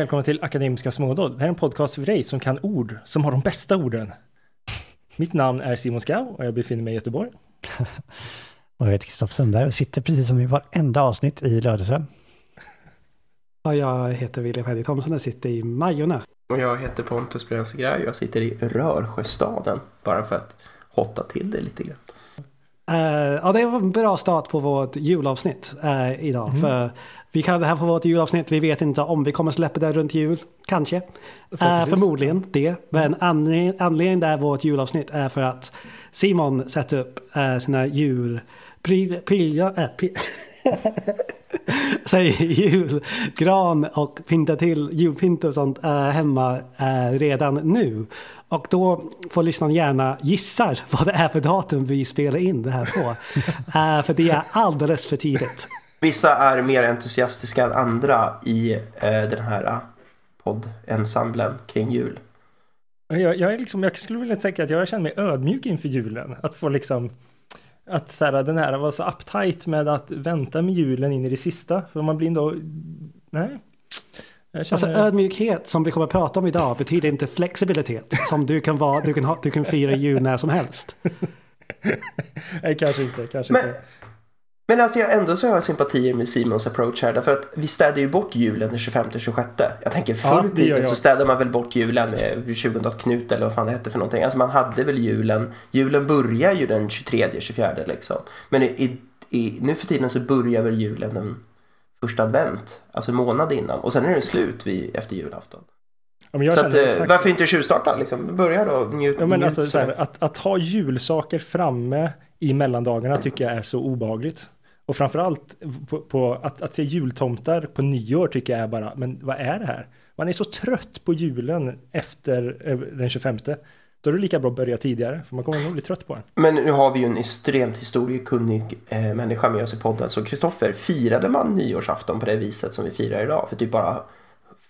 välkomna till Akademiska Smådåd. Det här är en podcast för dig som kan ord, som har de bästa orden. Mitt namn är Simon Skau och jag befinner mig i Göteborg. och jag heter Kristoffer Sundberg och sitter precis som i varenda avsnitt i Lödöse. Och jag heter William Henrik Thomsson och sitter i Majorna. Och jag heter Pontus Brensegrej och jag sitter i Rörsjöstaden. Bara för att hotta till det lite grann. Uh, ja, det var en bra start på vårt julavsnitt uh, idag. Mm. För vi kallar det här för vårt julavsnitt. Vi vet inte om vi kommer släppa det runt jul. Kanske. Uh, förmodligen det. Men anledningen anledning där vårt julavsnitt är för att Simon sätter upp uh, sina jul... Prilja, äh, pri, Säg julgran och pynta till julpynt och sånt uh, hemma uh, redan nu. Och då får lyssnaren gärna gissa vad det är för datum vi spelar in det här på. uh, för det är alldeles för tidigt. Vissa är mer entusiastiska än andra i uh, den här poddensemblen kring jul. Jag, jag, är liksom, jag skulle vilja tänka att jag känner mig ödmjuk inför julen. Att få liksom att så här, den här var så uptight med att vänta med julen in i det sista. För man blir ändå... Nej. Känner... Alltså ödmjukhet som vi kommer att prata om idag betyder inte flexibilitet. Som du kan vara, du kan, ha, du kan fira jul när som helst. Nej, kanske inte. Kanske men, inte. Men alltså jag, ändå så har jag sympatier med Simons approach här. Därför att vi städar ju bort julen den 25-26. Jag tänker förr i tiden så städade man väl bort julen med 20 Knut eller vad fan det hette för någonting. Alltså man hade väl julen. Julen börjar ju den 23-24 liksom. Men i, i, nu för tiden så börjar väl julen den första advent, alltså en månad innan. Och sen är det slut vid, efter julafton. Ja, så att, eh, varför inte tjuvstarta liksom? Börja då, njut. Ja, men alltså, här, att, att ha julsaker framme i mellandagarna tycker jag är så obagligt. Och framförallt på, på att, att se jultomtar på nyår tycker jag är bara, men vad är det här? Man är så trött på julen efter eh, den 25. Då är det lika bra att börja tidigare, för man kommer nog bli trött på den. Men nu har vi ju en extremt historiekunnig eh, människa med oss i podden. Så Kristoffer, firade man nyårsafton på det viset som vi firar idag? För typ bara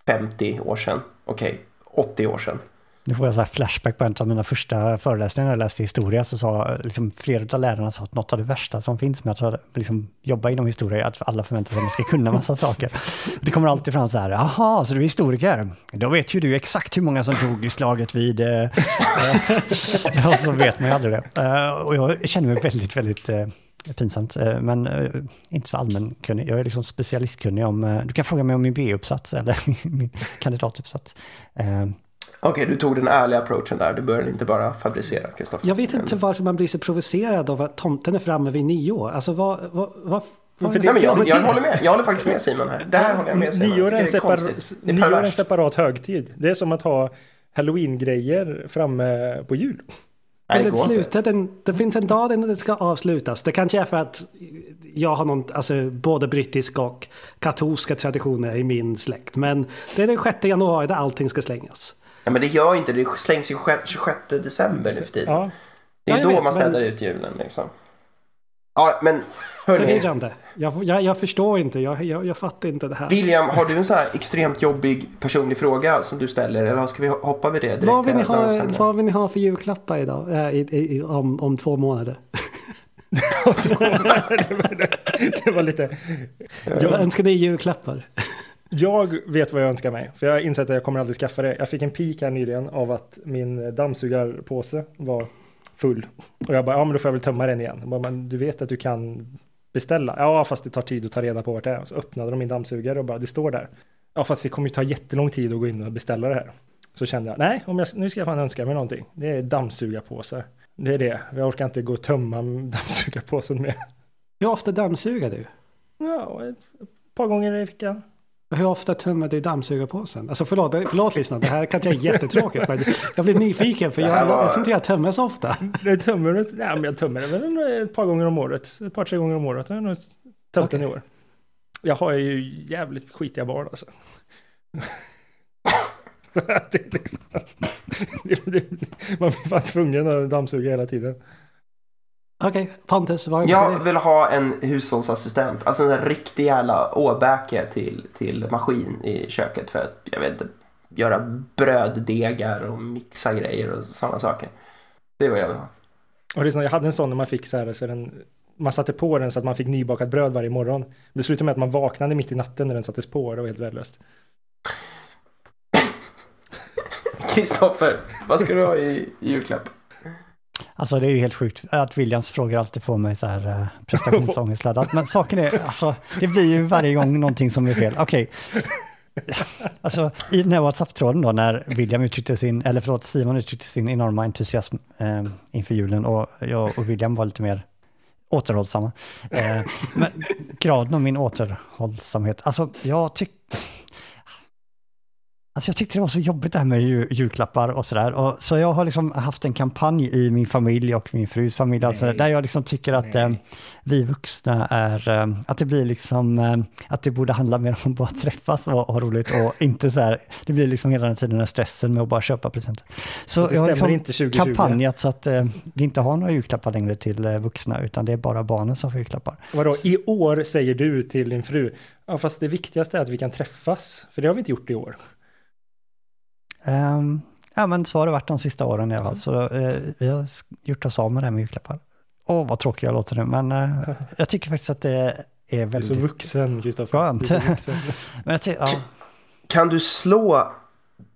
50 år sedan? Okej, okay, 80 år sedan. Nu får jag så flashback på en av mina första föreläsningar när jag läste historia, så sa liksom, flera av lärarna sa att något av det värsta som finns med att liksom, jobba inom historia är att alla förväntar sig att man ska kunna massa saker. Det kommer alltid fram så här, jaha, så du är historiker? Då vet ju du exakt hur många som dog i slaget vid... Eh, eh. och så vet man ju aldrig det. Eh, och jag känner mig väldigt, väldigt eh, pinsamt, eh, men eh, inte så allmänkunnig. Jag är liksom specialistkunnig om, du kan fråga mig om min B-uppsats eller min kandidatuppsats. Okej, okay, du tog den ärliga approachen där. Du började inte bara fabricera, Kristoffer. Jag vet inte varför man blir så provocerad av att tomten är framme vid nio år. Alltså vad... vad, vad för det, Nej, jag, jag, håller med. Jag håller faktiskt med Simon här. Det här håller jag med Simon. Nyår är en, separ nyår är en separat högtid. Det är som att ha halloween-grejer framme på jul. Nej, det, slutar, den, det finns en dag när det ska avslutas. Det kanske är för att jag har någon, alltså både brittiska och katolska traditioner i min släkt. Men det är den 6 januari där allting ska slängas. Ja, men det gör inte det. slängs ju 26 december nu för tiden. Ja. Det är ja, då vet, man städar men... ut julen liksom. Ja, men hörni. Förvirrande. Jag, jag, jag, förstår inte. Jag, jag, jag fattar inte det här. William, har du en så här extremt jobbig personlig fråga som du ställer? Eller ska vi hoppa vid det direkt? Vad vill ni ha, vad vill ni ha för julklappar idag? Äh, i, i, om, om två månader? det, var, det var lite... Jag önskar dig julklappar. Jag vet vad jag önskar mig, för jag har insett att jag kommer aldrig skaffa det. Jag fick en pik här nyligen av att min dammsugarpåse var full. Och jag bara, ja men då får jag väl tömma den igen. bara, men du vet att du kan beställa? Ja, fast det tar tid att ta reda på vart det är. Så öppnade de min dammsugare och bara, det står där. Ja, fast det kommer ju ta jättelång tid att gå in och beställa det här. Så kände jag, nej, om jag, nu ska jag fan önska mig någonting. Det är dammsugarpåsar. Det är det. Jag orkar inte gå och tömma dammsugarpåsen med. Hur ofta dammsugar du? Ja, ett par gånger i veckan. Hur ofta tömmer du dammsugarpåsen? Alltså förlåt, förlåt lyssnare, det här kanske är jättetråkigt men jag blir nyfiken för jag, var... jag inte jag tömmer så ofta. Jag tömmer, nej, men jag tömmer det väl ett par gånger om året, ett par tre gånger om året. Jag har tömt okay. den i år. Jag har ju jävligt skitiga barn alltså. det liksom, man blir fan tvungen att dammsuga hela tiden. Okej, okay, Pontus, vad Jag vill ha en hushållsassistent. Alltså en riktig jävla åbäke till, till maskin i köket för att, jag vet inte, göra bröddegar och mixa grejer och sådana saker. Det är vad jag vill ha. Och det är jag hade en sån när man fick så här, så den, man satte på den så att man fick nybakat bröd varje morgon. Det slutade med att man vaknade mitt i natten när den sattes på, det var helt värdelöst. Kristoffer, vad ska du ha i, i julklapp? Alltså det är ju helt sjukt att Williams frågor alltid får mig så här eh, prestationsångestladdat. Men saken är, alltså det blir ju varje gång någonting som är fel. Okej, okay. alltså i den här WhatsApp-tråden då när William uttryckte sin, eller förlåt Simon uttryckte sin enorma entusiasm eh, inför julen och jag och William var lite mer återhållsamma. Eh, men graden av min återhållsamhet, alltså jag tycker Alltså jag tyckte det var så jobbigt det här med julklappar och sådär. Så jag har liksom haft en kampanj i min familj och min frus familj, alltså, där jag liksom tycker att eh, vi vuxna är, eh, att det blir liksom, eh, att det borde handla mer om att bara träffas och ha roligt och inte så här, det blir liksom hela den tiden den stressen med att bara köpa presenter. Så jag har liksom kampanjat så att eh, vi inte har några julklappar längre till eh, vuxna, utan det är bara barnen som får julklappar. Vadå, i år säger du till din fru, ja fast det viktigaste är att vi kan träffas, för det har vi inte gjort i år. Um, ja, men så har det varit de sista åren i alla fall. Så uh, vi har gjort oss av med det här med julklappar. Åh, vad tråkig jag låter nu, men uh, jag tycker faktiskt att det är väldigt... Du är så vuxen, Kristoffer. Skönt. men jag ja. Kan du slå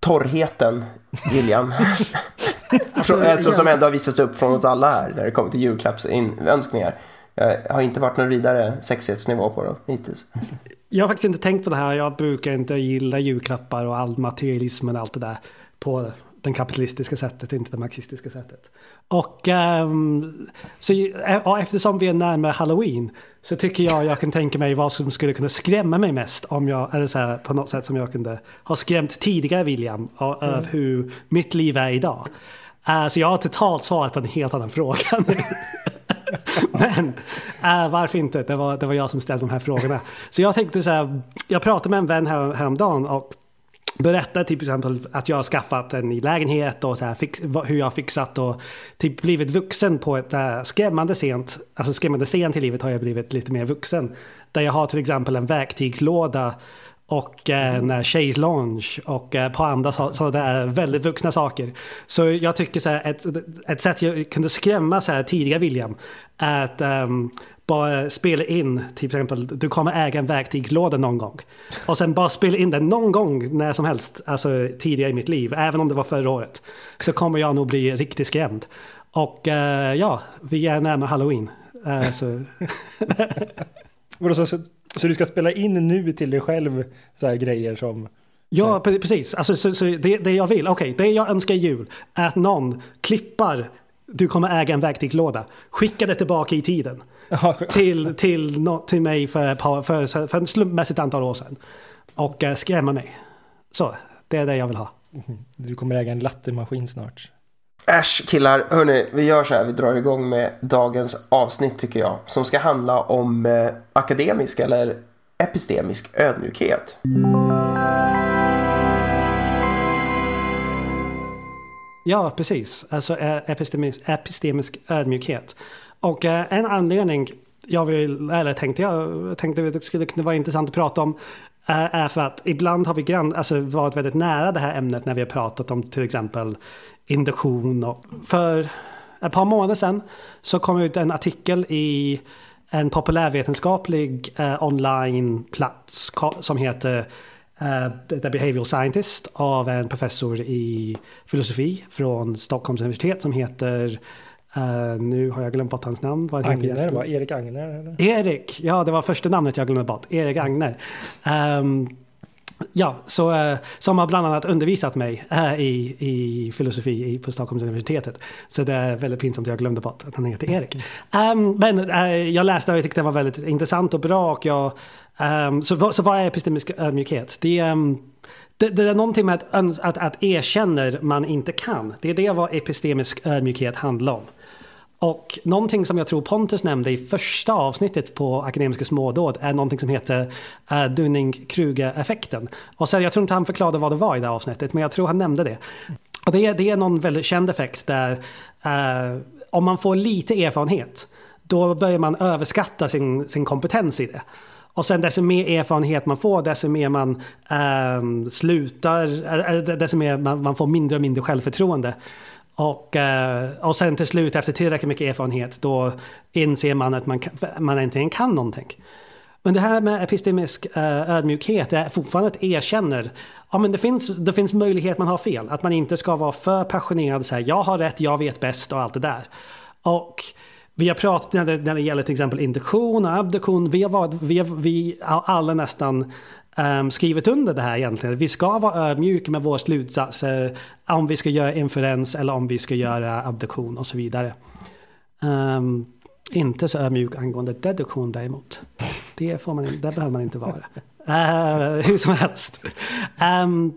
torrheten, William? alltså, alltså, som ändå har visats upp från oss alla här när det kommer till julklappsönskningar. Jag har inte varit någon vidare sexighetsnivå på dem hittills. Jag har faktiskt inte tänkt på det här. Jag brukar inte gilla julklappar och all materialism och allt det där på det kapitalistiska sättet, inte det marxistiska sättet. Och um, så, ja, eftersom vi är närmare halloween så tycker jag jag kan tänka mig vad som skulle kunna skrämma mig mest om jag, eller så här, på något sätt som jag kunde ha skrämt tidigare William av mm. hur mitt liv är idag. Uh, så jag har totalt svarat på en helt annan fråga nu. Men äh, varför inte? Det var, det var jag som ställde de här frågorna. Så jag tänkte så här, jag pratade med en vän här, häromdagen och berättade till exempel att jag har skaffat en ny lägenhet och så här, fix, hur jag har fixat och typ blivit vuxen på ett äh, skrämmande sent, alltså skrämmande sent i livet har jag blivit lite mer vuxen. Där jag har till exempel en verktygslåda och eh, en Chase Lounge och ett par andra sådana där väldigt vuxna saker. Så jag tycker så här, ett, ett sätt jag kunde skrämma så här tidigare William att um, bara spela in, till exempel du kommer äga en verktygslåda någon gång. Och sen bara spela in den någon gång när som helst, alltså tidigare i mitt liv, även om det var förra året. Så kommer jag nog bli riktigt skrämd. Och uh, ja, vi är närmare halloween. Uh, så. så, så du ska spela in nu till dig själv så här grejer som... Ja, precis. Alltså, så, så det, det jag vill, okej, okay, det jag önskar i jul är att någon klippar du kommer äga en verktygslåda. Skicka det tillbaka i tiden. till, till, till mig för, för, för en slumpmässigt antal år sedan. Och äh, skrämma mig. Så, det är det jag vill ha. Du kommer äga en lattemaskin snart. Äsch killar, hörni, vi gör så här, vi drar igång med dagens avsnitt tycker jag. Som ska handla om eh, akademisk eller epistemisk ödmjukhet. Ja, precis. Alltså epistemisk, epistemisk ödmjukhet. Och en anledning jag vill, eller tänkte jag tänkte det skulle kunna vara intressant att prata om är för att ibland har vi grann, alltså varit väldigt nära det här ämnet när vi har pratat om till exempel induktion. Och för ett par månader sedan så kom ut en artikel i en populärvetenskaplig eh, onlineplats som heter The Behavioral Scientist av en professor i filosofi från Stockholms universitet som heter Uh, nu har jag glömt bort hans namn. Vad Agner, var Erik Agner? Eller? Erik, ja det var första namnet jag glömde bort. Erik Agner. Um, Ja, så, eh, som har bland annat undervisat mig äh, i, i filosofi på Stockholms universitetet. Så det är väldigt pinsamt att jag glömde bort att han heter Erik. Um, men uh, jag läste och jag tyckte det var väldigt intressant och bra. Och jag, um, så, så vad är epistemisk ödmjukhet? Det, um, det, det, är någonting med att, att, att erkänner man inte kan. Det är det vad epistemisk ödmjukhet handlar om. Och någonting som jag tror Pontus nämnde i första avsnittet på Akademiska smådåd är någonting som heter eh, uh, Dunning-Kruger-effekten. Och så, jag tror inte han förklarade vad det var i det avsnittet, men jag tror han nämnde det. Och det, är, det är någon väldigt känd effekt där uh, om man får lite erfarenhet, då börjar man överskatta sin, sin kompetens i det. Och sen desto mer erfarenhet man får, desto mer man um, slutar, desto mer man, man får mindre och mindre självförtroende. Och, eh, och sen till slut efter tillräckligt mycket erfarenhet då inser man att man, man äntligen kan någonting. Men det här med epistemisk eh, ödmjukhet är fortfarande att erkänner Ja, men det finns, det finns möjlighet man har fel. Att man inte ska vara för passionerad. Så här, jag har rätt, jag vet bäst och allt det där. Och vi har pratat när det, när det gäller till exempel induktion och abduktion. Vi har, varit, vi har, vi har alla nästan um, skrivit under det här egentligen. Vi ska vara ödmjuka med våra slutsatser. Om vi ska göra inferens eller om vi ska göra abduktion och så vidare. Um, inte så ödmjuk angående deduktion däremot. Det, får man, det behöver man inte vara. Uh, hur som helst. Um,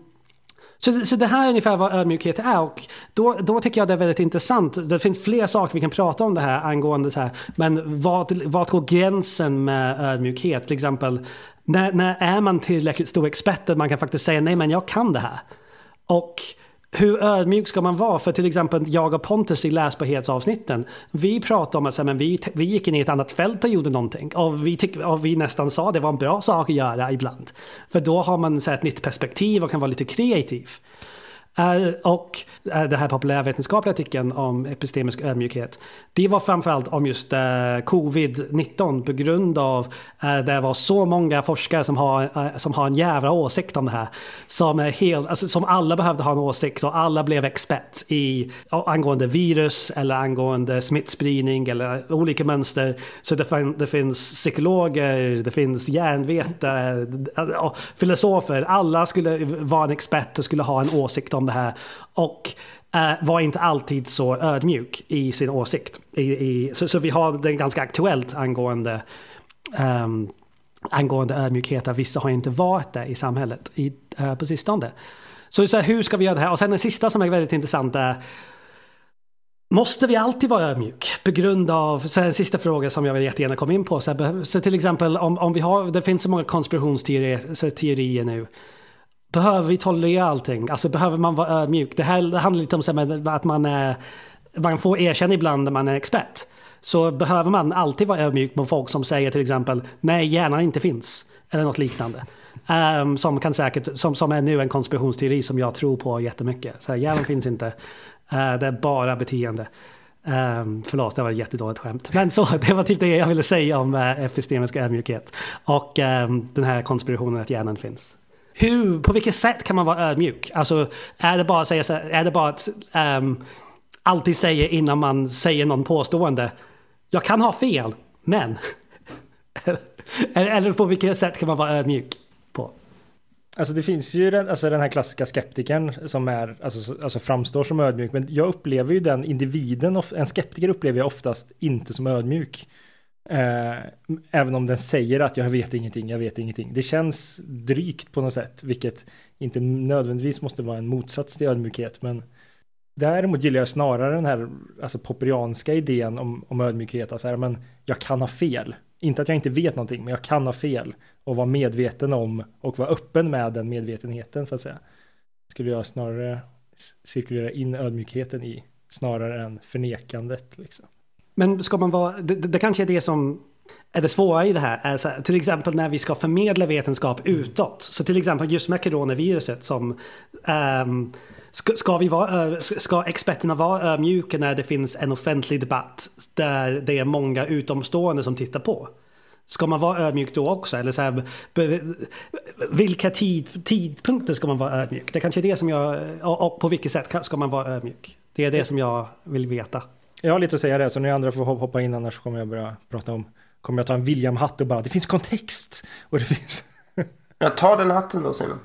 så, så det här är ungefär vad ödmjukhet är och då, då tycker jag det är väldigt intressant. Det finns fler saker vi kan prata om det här angående så här. Men vad, vart går gränsen med ödmjukhet? Till exempel när, när är man tillräckligt stor expert att man kan faktiskt säga nej men jag kan det här. Och hur ödmjuk ska man vara? För till exempel jag och Pontus i läsbarhetsavsnitten. Vi pratade om att men vi, vi gick in i ett annat fält och gjorde någonting. Och vi, tyck, och vi nästan sa att det var en bra sak att göra ibland. För då har man så ett nytt perspektiv och kan vara lite kreativ. Och den här populärvetenskapliga artikeln om epistemisk ödmjukhet. Det var framförallt om just eh, covid-19 på grund av att det var så många forskare som har, eh, som har en jävla åsikt om det här. Som, är helt, alltså, som alla behövde ha en åsikt och alla blev expert i angående virus eller angående smittspridning eller olika mönster. Så det, fin det finns psykologer, det finns hjärnvetare, filosofer. Alla skulle vara en expert och skulle ha en åsikt om det här. Och eh, var inte alltid så ödmjuk i sin åsikt. I, i, så, så, vi har det ganska aktuellt angående, um, angående ödmjukhet. Vissa har inte varit det i samhället i, uh, på sistone. Så, så hur ska vi göra det här? Och sen den sista som är väldigt intressant är Måste vi alltid vara ödmjuk? På grund av, så en sista fråga som jag vill jättegärna komma in på. Så, så till exempel om, om vi har, det finns så många konspirationsteorier nu. Behöver vi tolerera allting? Alltså behöver man vara ödmjuk? Det här handlar lite om att man, är, man får erkänna ibland när man är expert. Så behöver man alltid vara ödmjuk mot folk som säger till exempel nej, hjärnan inte finns. Eller något liknande. Um, som, kan säkert, som, som är nu en konspirationsteori som jag tror på jättemycket. Så här, hjärnan finns inte. Uh, det är bara beteende. Um, förlåt, det var ett jättedåligt skämt. Men så, det var typ det jag ville säga om eh, uh, epistemisk ödmjukhet. Och um, den här konspirationen att hjärnan finns hur, på vilket sätt kan man vara ödmjuk? Alltså, är det bara att, säga, är det bara att um, alltid säga innan man säger någon påstående, jag kan ha fel, men... Eller på vilket sätt kan man vara ödmjuk på? Alltså det finns ju den, alltså den här klassiska skeptikern som är, alltså, alltså framstår som ödmjuk, men jag upplever ju den individen, en skeptiker upplever jag oftast inte som ödmjuk. Eh, även om den säger att jag vet ingenting, jag vet ingenting. Det känns drygt på något sätt, vilket inte nödvändigtvis måste vara en motsats till ödmjukhet. Men däremot gillar jag snarare den här alltså popperianska idén om, om ödmjukhet. Alltså här, men jag kan ha fel. Inte att jag inte vet någonting, men jag kan ha fel. Och vara medveten om och vara öppen med den medvetenheten så att säga. Skulle jag snarare cirkulera in ödmjukheten i snarare än förnekandet. Liksom. Men ska man vara, det, det kanske är det som är det svåra i det här. Alltså, till exempel när vi ska förmedla vetenskap utåt. Så till exempel just med coronaviruset som um, Ska, ska, vi vara, ska experterna vara ödmjuka när det finns en offentlig debatt där det är många utomstående som tittar på? Ska man vara ödmjuk då också? Eller så här, vilka tid, tidpunkter ska man vara ödmjuk? Det kanske är det som jag... Och på vilket sätt ska man vara ödmjuk? Det är det som jag vill veta. Jag har lite att säga det, så ni andra får hoppa in annars kommer jag börja prata om Kommer jag ta en William-hatt och bara det finns kontext! Och det finns Jag tar den hatten då Simon.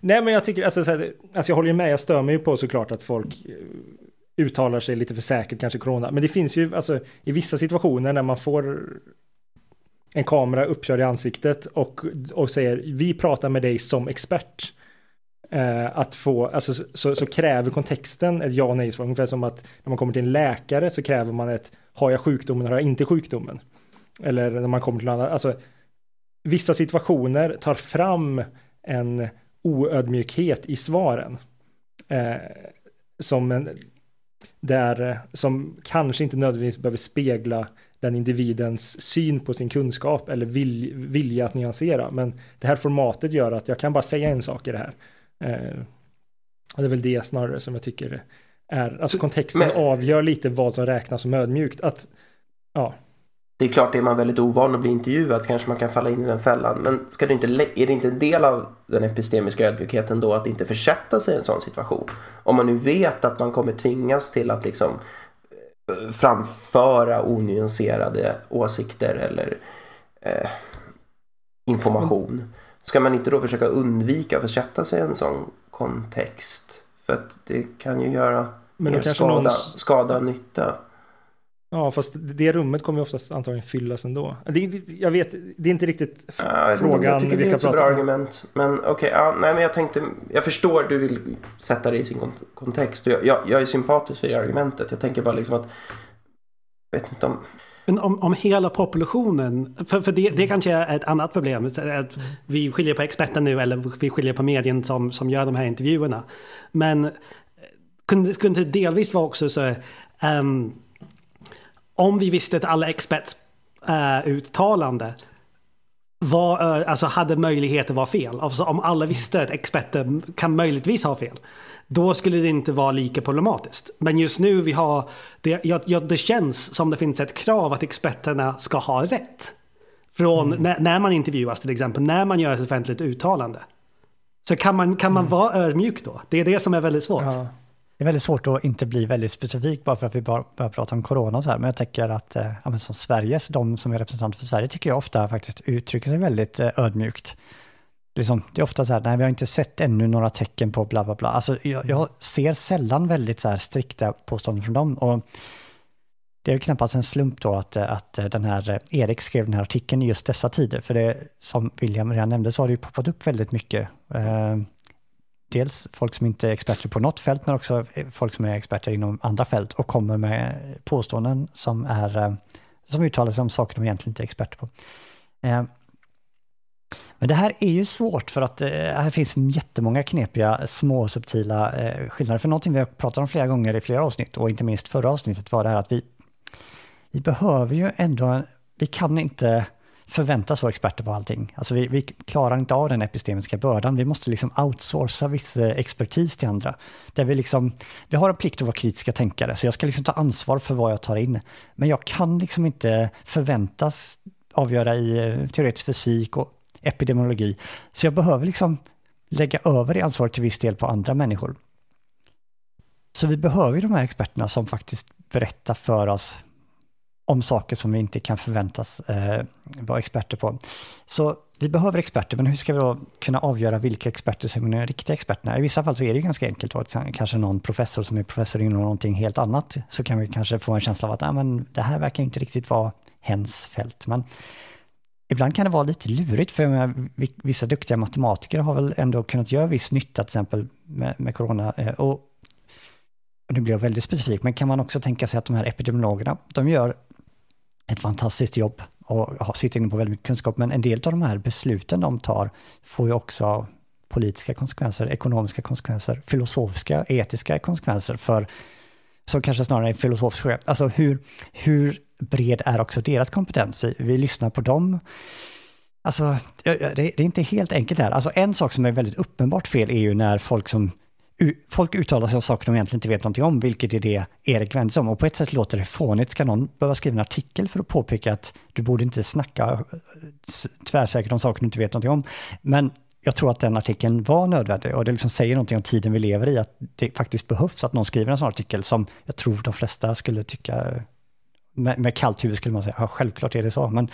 Nej men jag tycker, alltså, så här, alltså jag håller ju med, jag stör mig ju på såklart att folk eh, uttalar sig lite för säkert kanske corona. Men det finns ju alltså i vissa situationer när man får en kamera uppkörd i ansiktet och, och säger vi pratar med dig som expert eh, att få, alltså så, så, kräver kontexten ett ja och nej svar. Ungefär som att när man kommer till en läkare så kräver man ett har jag sjukdomen, har jag inte sjukdomen? Eller när man kommer till andra, alltså vissa situationer tar fram en oödmjukhet i svaren. Eh, som en, där, eh, som kanske inte nödvändigtvis behöver spegla den individens syn på sin kunskap eller vilja att nyansera. Men det här formatet gör att jag kan bara säga en sak i det här. Eh, och det är väl det snarare som jag tycker är, alltså kontexten Men... avgör lite vad som räknas som ödmjukt. Att, ja. det är klart, är man väldigt ovan att bli intervjuad så kanske man kan falla in i den fällan. Men ska du inte, är det inte en del av den epistemiska ödmjukheten då att inte försätta sig i en sån situation? Om man nu vet att man kommer tvingas till att liksom eh, framföra onyanserade åsikter eller eh, information. Ska man inte då försöka undvika att försätta sig i en sån kontext? För att det kan ju göra mer skada, någon... skada än nytta. Ja, fast det rummet kommer ju oftast antagligen fyllas ändå. Det, jag vet, det är inte riktigt ja, frågan jag tycker vi ska det är ett så bra om. argument. Men okej, okay, ja, nej men jag tänkte, jag förstår du vill sätta det i sin kontext. Jag, jag, jag är sympatisk för det argumentet. Jag tänker bara liksom att, vet inte om... Men om, om hela populationen, för, för det, det kanske är ett annat problem. Att vi skiljer på experten nu eller vi skiljer på medien som, som gör de här intervjuerna. Men kunde, kunde det delvis vara också så um, om vi visste att alla experts uh, uttalande var, uh, alltså hade möjlighet att vara fel. Alltså om alla visste att experter kan möjligtvis ha fel. Då skulle det inte vara lika problematiskt. Men just nu vi har, det, ja, ja, det känns som det finns ett krav att experterna ska ha rätt. Från mm. när, när, man intervjuas till exempel, när man gör ett offentligt uttalande. Så kan man, kan man mm. vara ödmjuk då? Det är det som är väldigt svårt. Ja. Det är väldigt svårt att inte bli väldigt specifik bara för att vi bara börjar prata om corona och så här. Men jag tänker att eh, som Sveriges, de som är representanter för Sverige tycker jag ofta faktiskt uttrycker sig väldigt eh, ödmjukt. Liksom, det är ofta så här, nej vi har inte sett ännu några tecken på bla bla bla. Alltså jag, jag ser sällan väldigt så här strikta påståenden från dem. Och det är knappast en slump då att, att den här Erik skrev den här artikeln i just dessa tider. För det som William redan nämnde så har det ju poppat upp väldigt mycket. Eh, dels folk som inte är experter på något fält, men också folk som är experter inom andra fält och kommer med påståenden som, är, eh, som uttalar sig om saker de egentligen inte är experter på. Eh, men det här är ju svårt för att eh, här finns jättemånga knepiga små subtila eh, skillnader. För någonting vi har pratat om flera gånger i flera avsnitt och inte minst förra avsnittet var det här att vi, vi behöver ju ändå, vi kan inte förväntas vara experter på allting. Alltså vi, vi, klarar inte av den epistemiska bördan. Vi måste liksom outsourca viss eh, expertis till andra. Där vi, liksom, vi har en plikt att vara kritiska tänkare, så jag ska liksom ta ansvar för vad jag tar in. Men jag kan liksom inte förväntas avgöra i eh, teoretisk fysik och epidemiologi. Så jag behöver liksom lägga över det ansvaret till viss del på andra människor. Så vi behöver ju de här experterna som faktiskt berättar för oss om saker som vi inte kan förväntas eh, vara experter på. Så vi behöver experter, men hur ska vi då kunna avgöra vilka experter som är de riktiga experterna? I vissa fall så är det ju ganska enkelt. Då, kanske någon professor som är professor inom någonting helt annat, så kan vi kanske få en känsla av att ah, men det här verkar inte riktigt vara hens fält. Men ibland kan det vara lite lurigt, för vissa duktiga matematiker har väl ändå kunnat göra viss nytta, till exempel med, med corona. Och, och nu blir jag väldigt specifik, men kan man också tänka sig att de här epidemiologerna, de gör ett fantastiskt jobb och sitter inne på väldigt mycket kunskap. Men en del av de här besluten de tar får ju också politiska konsekvenser, ekonomiska konsekvenser, filosofiska, etiska konsekvenser för, som kanske snarare är filosofiska, alltså hur, hur bred är också deras kompetens? Vi, vi lyssnar på dem. Alltså, det, det är inte helt enkelt här. Alltså en sak som är väldigt uppenbart fel är ju när folk som folk uttalar sig om saker de egentligen inte vet någonting om, vilket är det Erik vänder sig om. Och på ett sätt låter det fånigt. Ska någon behöva skriva en artikel för att påpeka att du borde inte snacka eh, tvärsäkert om saker du inte vet någonting om. Men jag tror att den artikeln var nödvändig och det liksom säger någonting om tiden vi lever i, att det faktiskt behövs att någon skriver en sån artikel som jag tror de flesta skulle tycka, med, med kallt huvud skulle man säga, ja självklart är det så, men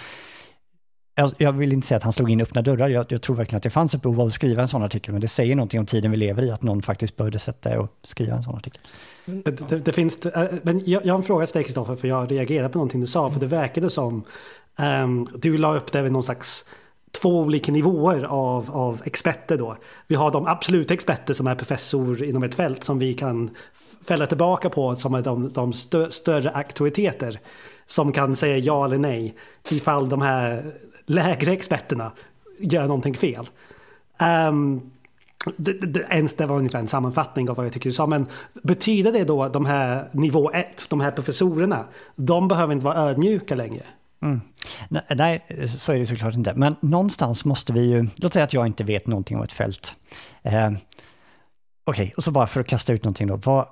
jag, jag, vill inte säga att han slog in öppna dörrar. Jag, jag, tror verkligen att det fanns ett behov av att skriva en sån artikel, men det säger någonting om tiden vi lever i, att någon faktiskt började sätta och skriva en sån artikel. Det, det, det finns, eh, men jag, jag har en fråga till dig Kristoffer, för jag reagerade på någonting du sa, för det verkade som um, du la upp det vid någon slags två olika nivåer av, av experter då. Vi har de absoluta experter som är professor inom ett fält som vi kan fälla tillbaka på som är de, de stö, större auktoriteter som kan säga ja eller nej ifall de här lägre experterna gör någonting fel. Um, det, det, ens det var ungefär en sammanfattning av vad jag tycker du sa. Men betyder det då att de här nivå 1, de här professorerna, de behöver inte vara ödmjuka längre? Mm. Nej, så är det såklart inte. Men någonstans måste vi ju, låt säga att jag inte vet någonting om ett fält. Eh, Okej, okay, och så bara för att kasta ut någonting då. Vad,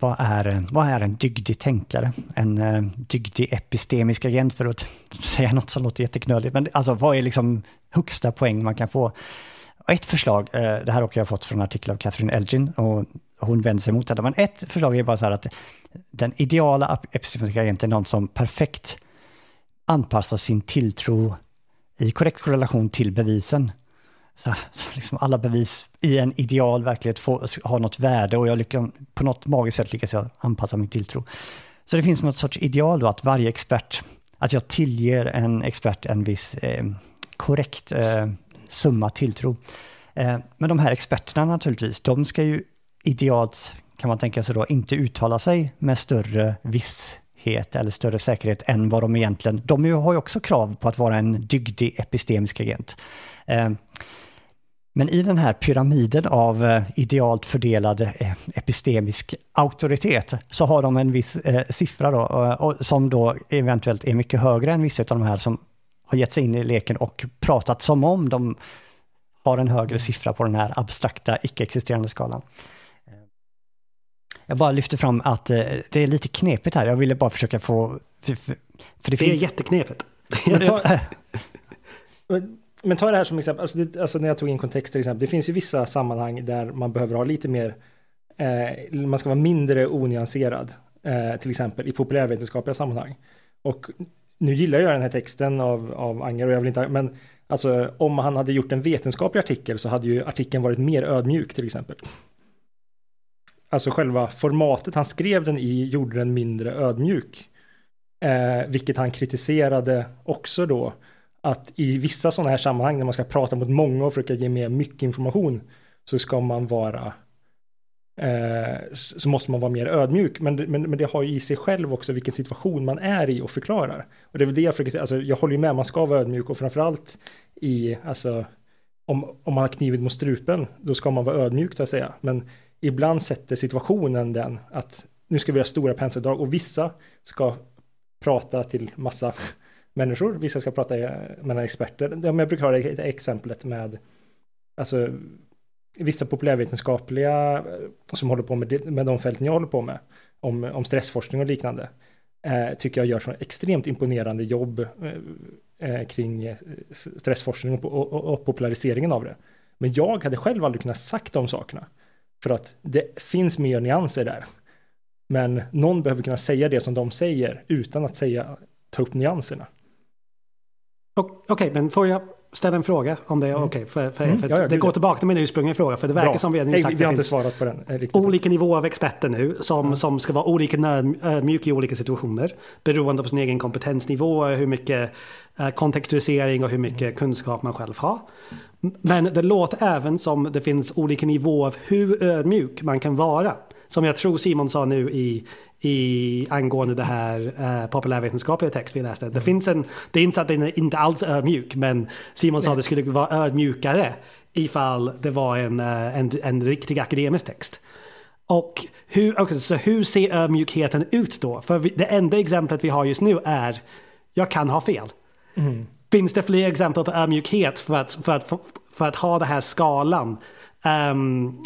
vad är, vad är en dygdig tänkare? En eh, dygdig epistemisk agent för att säga något som låter jätteknöligt. Men alltså vad är liksom högsta poäng man kan få? Ett förslag, eh, det här har jag fått från en artikel av Catherine Elgin och hon vänder sig mot det. Men ett förslag är bara så här att den ideala epistemiska agenten är någon som perfekt anpassa sin tilltro i korrekt korrelation till bevisen. Så, så liksom alla bevis i en ideal verklighet får, har något värde och jag lyckas, på något magiskt sätt lyckas jag anpassa min tilltro. Så det finns något sorts ideal då att varje expert, att jag tillger en expert en viss eh, korrekt eh, summa tilltro. Eh, men de här experterna naturligtvis, de ska ju idealt, kan man tänka sig då, inte uttala sig med större viss säkerhet eller större säkerhet än vad de egentligen, de har ju också krav på att vara en dygdig epistemisk agent. Eh, men i den här pyramiden av eh, idealt fördelad eh, epistemisk auktoritet så har de en viss siffra då, som då eventuellt är mycket högre än vissa av de här som har gett sig in i leken och pratat som om de har en högre siffra på den här abstrakta icke-existerande skalan. Jag bara lyfter fram att det är lite knepigt här. Jag ville bara försöka få... För, för, det, det finns... är jätteknepigt. men ta det här som exempel, alltså, det, alltså när jag tog in kontext till exempel, det finns ju vissa sammanhang där man behöver ha lite mer, eh, man ska vara mindre onyanserad, eh, till exempel i populärvetenskapliga sammanhang. Och nu gillar jag den här texten av, av Anger och jag vill inte, men alltså om han hade gjort en vetenskaplig artikel så hade ju artikeln varit mer ödmjuk till exempel. Alltså själva formatet han skrev den i gjorde den mindre ödmjuk. Eh, vilket han kritiserade också då att i vissa sådana här sammanhang när man ska prata mot många och försöka ge mer mycket information så ska man vara eh, så måste man vara mer ödmjuk. Men, men, men det har ju i sig själv också vilken situation man är i och förklarar. Och det är väl det jag försöker säga, alltså, jag håller ju med, man ska vara ödmjuk och framförallt i, alltså, om, om man har knivit mot strupen, då ska man vara ödmjuk så att säga. Men ibland sätter situationen den att nu ska vi göra stora penseldrag och vissa ska prata till massa människor. Vissa ska prata med experter. Jag brukar ha det exemplet med alltså, vissa populärvetenskapliga eh, som håller på med, med de fälten jag håller på med, om, om stressforskning och liknande, eh, tycker jag gör så extremt imponerande jobb eh, eh kring eh, stressforskning och, och, och, populariseringen av det. Men jag hade själv aldrig kunnat sagt de sakerna, för att det finns mer nyanser där. Men någon behöver kunna säga det som de säger utan att säga, ta upp nyanserna. Okej, okay, men får jag ställa en fråga om det mm. okej? För, för, mm. för ja, ja, det går tillbaka till min ursprungliga fråga, för det verkar Bra. som vi har sagt vi har inte svarat på den. Eh, riktigt. Olika nivåer av experter nu som, mm. som ska vara olika ödmjuka i olika situationer beroende på sin egen kompetensnivå, hur mycket eh, kontextualisering och hur mycket mm. kunskap man själv har. Men det låter även som det finns olika nivåer av hur ödmjuk man kan vara. Som jag tror Simon sa nu i i, angående det här eh, populärvetenskapliga text vi läste. Det finns en, det är inte så att den är inte alls ödmjuk, men Simon sa att det skulle vara ödmjukare ifall det var en, eh, en, en riktig akademisk text. Och hur, okay, så hur ser ödmjukheten ut då? För det enda exemplet vi har just nu är jag kan ha fel. Mm. Finns det fler exempel på ödmjukhet för att, för att, för, för att ha den här skalan um,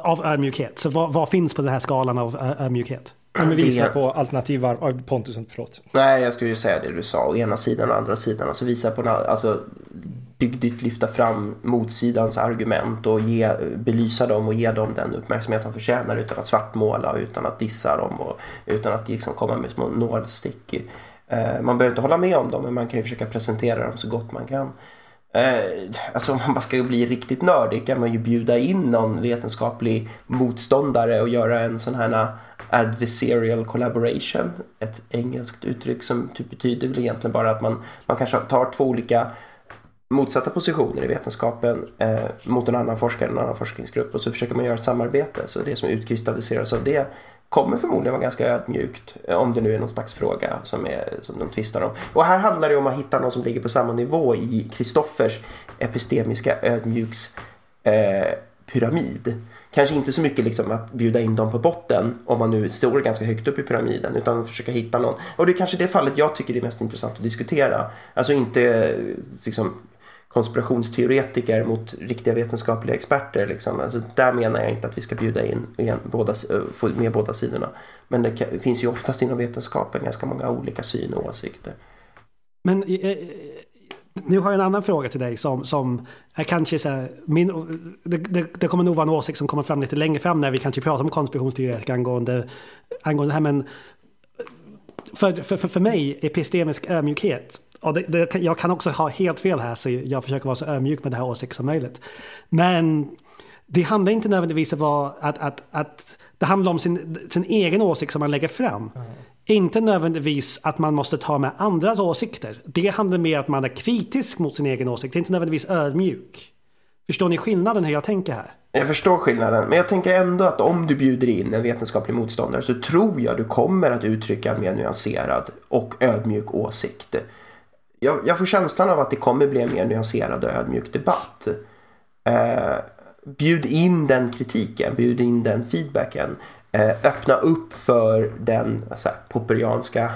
av ödmjukhet? Så vad, vad, finns på den här skalan av ödmjukhet? Men visa det... på alternativ var... Pontus, förlåt. Nej, jag skulle ju säga det du sa. Å ena sidan och andra sidan. Alltså visa på... Alltså, dygdigt lyfta fram motsidans argument och ge, belysa dem och ge dem den uppmärksamhet de förtjänar utan att svartmåla, utan att dissa dem och utan att liksom komma med små nålstick. Eh, man behöver inte hålla med om dem, men man kan ju försöka presentera dem så gott man kan. Eh, alltså om man bara ska bli riktigt nördig kan man ju bjuda in någon vetenskaplig motståndare och göra en sån här adversarial collaboration. Ett engelskt uttryck som typ betyder väl egentligen bara att man, man kanske tar två olika motsatta positioner i vetenskapen eh, mot en annan forskare, en annan forskningsgrupp och så försöker man göra ett samarbete. Så det som utkristalliseras av det kommer förmodligen vara ganska ödmjukt eh, om det nu är någon slags fråga som, är, som de tvistar om. Och här handlar det om att hitta någon som ligger på samma nivå i Kristoffers epistemiska ödmjuks eh, pyramid. Kanske inte så mycket liksom att bjuda in dem på botten om man nu står ganska högt upp i pyramiden utan försöka hitta någon. Och det är kanske det fallet jag tycker är mest intressant att diskutera. Alltså inte eh, liksom konspirationsteoretiker mot riktiga vetenskapliga experter. Liksom. Alltså, där menar jag inte att vi ska bjuda in igen, båda, eh, få med båda sidorna. Men det kan, finns ju oftast inom vetenskapen ganska många olika syn och åsikter. Men eh, eh, nu har jag en annan fråga till dig som, som är kanske så här, min, det, det, det, kommer nog vara en åsikt som kommer fram lite längre fram när vi kanske pratar om konspirationsteoretiker angående, angående det här. Men för, för, för, för mig, epistemisk ödmjukhet, och det, det, jag kan också ha helt fel här så jag försöker vara så ödmjuk med det här åsikt som möjligt. Men det handlar inte nödvändigtvis om att, att, att det handlar om sin, sin egen åsikt som man lägger fram. Mm. Inte nödvändigtvis att man måste ta med andras åsikter. Det handlar mer om att man är kritisk mot sin egen åsikt, inte nödvändigtvis ödmjuk. Förstår ni skillnaden hur jag tänker här? Jag förstår skillnaden, men jag tänker ändå att om du bjuder in en vetenskaplig motståndare så tror jag du kommer att uttrycka en mer nyanserad och ödmjuk åsikt. Jag, jag får känslan av att det kommer bli en mer nyanserad och ödmjuk debatt. Eh, bjud in den kritiken, bjud in den feedbacken. Eh, öppna upp för den så här, popperianska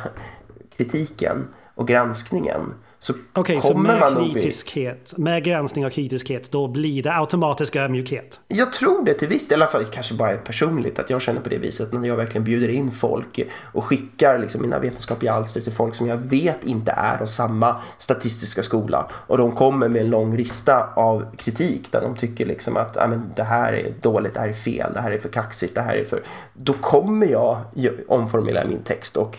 kritiken och granskningen. Så Okej, så med kritiskhet, bli... med granskning och kritiskhet, då blir det automatisk ödmjukhet? Jag tror det till viss del, i alla fall kanske bara personligt, att jag känner på det viset när jag verkligen bjuder in folk och skickar liksom mina vetenskapliga alster till folk som jag vet inte är av samma statistiska skola och de kommer med en lång lista av kritik där de tycker liksom att det här är dåligt, det här är fel, det här är för kaxigt, det här är för... Då kommer jag omformulera min text och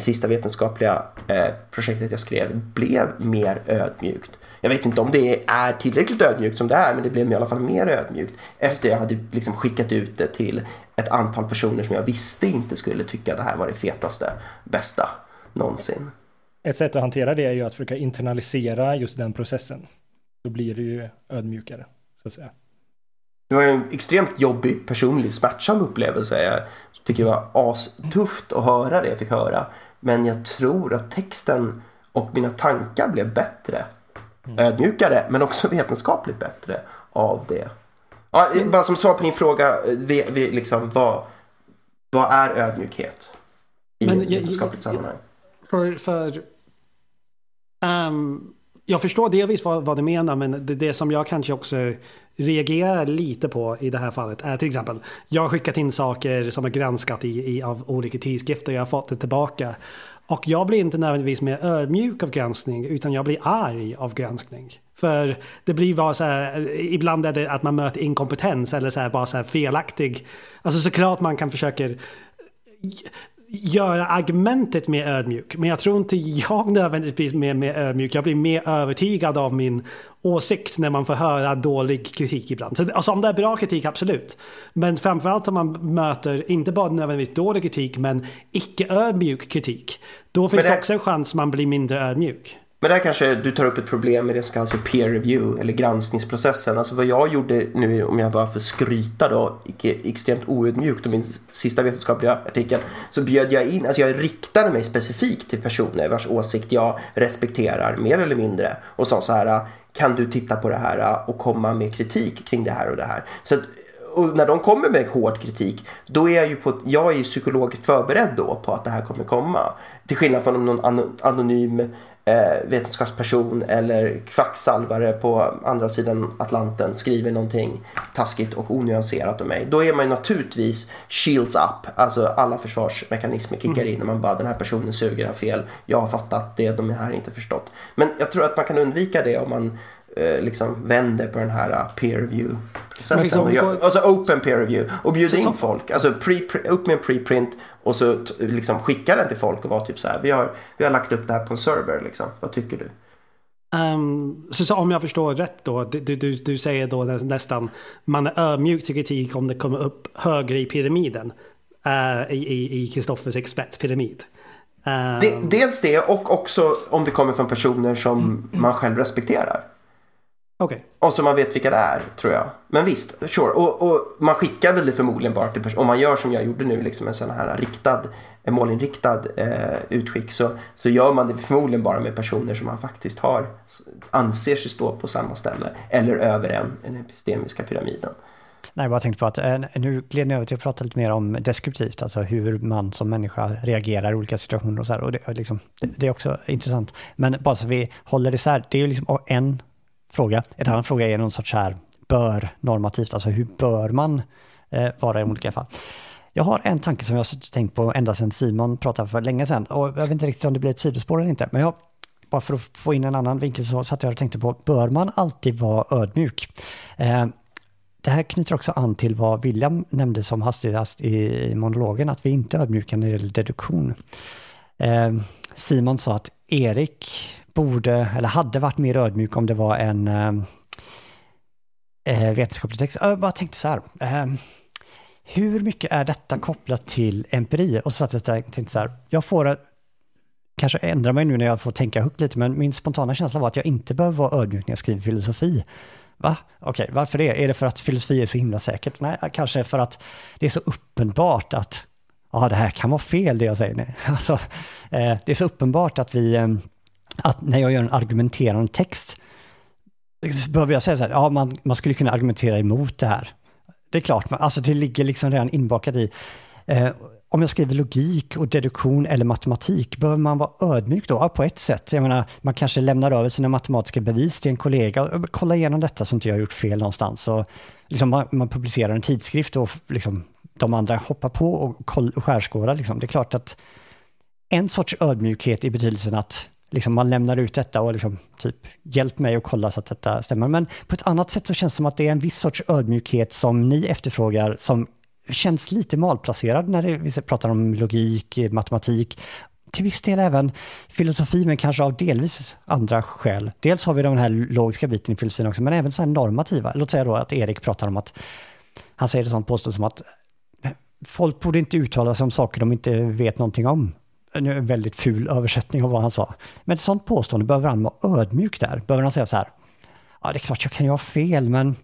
sista vetenskapliga eh, projektet jag skrev blev mer ödmjukt. Jag vet inte om det är tillräckligt ödmjukt som det är, men det blev i alla fall mer ödmjukt efter jag hade liksom skickat ut det till ett antal personer som jag visste inte skulle tycka det här var det fetaste, bästa någonsin. Ett sätt att hantera det är ju att försöka internalisera just den processen. Då blir det ju ödmjukare, så att säga. Det var en extremt jobbig, personlig, smärtsam upplevelse. Jag tycker det var astufft att höra det jag fick höra. Men jag tror att texten och mina tankar blev bättre. Mm. Ödmjukare men också vetenskapligt bättre av det. Ja, bara som svar på din fråga, vi, vi, liksom, vad, vad är ödmjukhet i men, vetenskapligt sammanhang? För, för um, jag förstår delvis vad, vad du menar, men det, det, som jag kanske också reagerar lite på i det här fallet är till exempel, jag har skickat in saker som är granskat i, i, av olika tidskrifter, jag har fått det tillbaka. Och jag blir inte nödvändigtvis mer ödmjuk av granskning, utan jag blir arg av granskning. För det blir bara så här, ibland är det att man möter inkompetens eller så här, bara så här felaktig. Alltså såklart man kan försöka göra argumentet mer ödmjuk. Men jag tror inte jag nödvändigtvis blir mer ödmjuk. Jag blir mer övertygad av min åsikt när man får höra dålig kritik ibland. Så, alltså om det är bra kritik, absolut. Men framförallt om man möter, inte bara nödvändigtvis dålig kritik, men icke ödmjuk kritik. Då finns det... det också en chans man blir mindre ödmjuk. Men där kanske du tar upp ett problem med det som kallas för peer review eller granskningsprocessen. Alltså vad jag gjorde nu, om jag bara får skryta då, extremt oödmjukt om min sista vetenskapliga artikel, så bjöd jag in, alltså jag riktade mig specifikt till personer vars åsikt jag respekterar mer eller mindre och sa så här, kan du titta på det här och komma med kritik kring det här och det här. Så att, och när de kommer med hård kritik, då är jag ju på, jag är ju psykologiskt förberedd då på att det här kommer komma. Till skillnad från om någon anonym eh, vetenskapsperson eller kvacksalvare på andra sidan Atlanten skriver någonting taskigt och onyanserat om mig. Då är man ju naturligtvis shields up, alltså alla försvarsmekanismer kickar mm. in och man bara den här personen suger, har fel, jag har fattat det, de här inte förstått. Men jag tror att man kan undvika det om man eh, liksom vänder på den här uh, peer review processen. Liksom, alltså open peer review och bjuder in folk. Alltså pre, pre, upp med en preprint och så liksom skicka den till folk och vara typ så här. Vi har, vi har lagt upp det här på en server liksom. Vad tycker du? Um, så, så, om jag förstår rätt då, du, du, du säger då nästan man är ödmjuk till kritik om det kommer upp högre i pyramiden. Uh, I Kristoffers expertpyramid. Um, de, dels det och också om det kommer från personer som man själv respekterar. Okay. Och så man vet vilka det är, tror jag. Men visst, sure. Och, och man skickar väl det förmodligen bara till personer. Om man gör som jag gjorde nu, liksom en sån här riktad, en målinriktad eh, utskick, så, så gör man det förmodligen bara med personer som man faktiskt har, anser sig stå på samma ställe eller över en, den epistemiska pyramiden. Nej, jag bara tänkte på att eh, nu gled ni över till att prata lite mer om deskriptivt, alltså hur man som människa reagerar i olika situationer och så här. Och det, liksom, det, det är också intressant. Men bara så vi håller isär, det är ju liksom en fråga. En annan fråga är någon sorts här bör normativt, alltså hur bör man eh, vara i olika fall. Jag har en tanke som jag har tänkt på ända sedan Simon pratade för länge sedan och jag vet inte riktigt om det blir ett sidospår eller inte, men jag, bara för att få in en annan vinkel så satt jag och tänkte på, bör man alltid vara ödmjuk? Eh, det här knyter också an till vad William nämnde som hastigast i monologen, att vi inte är ödmjuka när det gäller deduktion. Eh, Simon sa att Erik borde, eller hade varit mer ödmjuk om det var en eh, eh vetenskaplig text. Jag bara tänkte så här, eh, hur mycket är detta kopplat till empiri? Och så satt jag och tänkte så här, jag får eh, kanske ändra mig nu när jag får tänka högt lite, men min spontana känsla var att jag inte behöver vara ödmjuk när jag skriver filosofi. Va? Okej, okay, varför det? Är det för att filosofi är så himla säkert? Nej, kanske för att det är så uppenbart att ja, det här kan vara fel det jag säger. Nej. Alltså, eh, det är så uppenbart att vi, eh, att när jag gör en argumenterande text, liksom, behöver jag säga så här, ja, man, man skulle kunna argumentera emot det här. Det är klart, alltså det ligger liksom redan inbakat i. Eh, om jag skriver logik och deduktion eller matematik, behöver man vara ödmjuk då? Ja, på ett sätt. Jag menar, man kanske lämnar över sina matematiska bevis till en kollega. Kolla igenom detta så inte jag har gjort fel någonstans. Och liksom man, man publicerar en tidskrift och liksom de andra hoppar på och, koll, och skärskådar. Liksom. Det är klart att en sorts ödmjukhet i betydelsen att liksom man lämnar ut detta och liksom typ hjälp mig att kolla så att detta stämmer. Men på ett annat sätt så känns det som att det är en viss sorts ödmjukhet som ni efterfrågar som känns lite malplacerad när vi pratar om logik, matematik, till viss del även filosofi, men kanske av delvis andra skäl. Dels har vi den här logiska biten i filosofin också, men även så här normativa. Låt säga då att Erik pratar om att, han säger det sånt påstående som att folk borde inte uttala sig om saker de inte vet någonting om nu En väldigt ful översättning av vad han sa. Men ett sånt påstående behöver han vara ödmjuk där. Behöver han säga så här, ja det är klart jag kan ju ha fel, men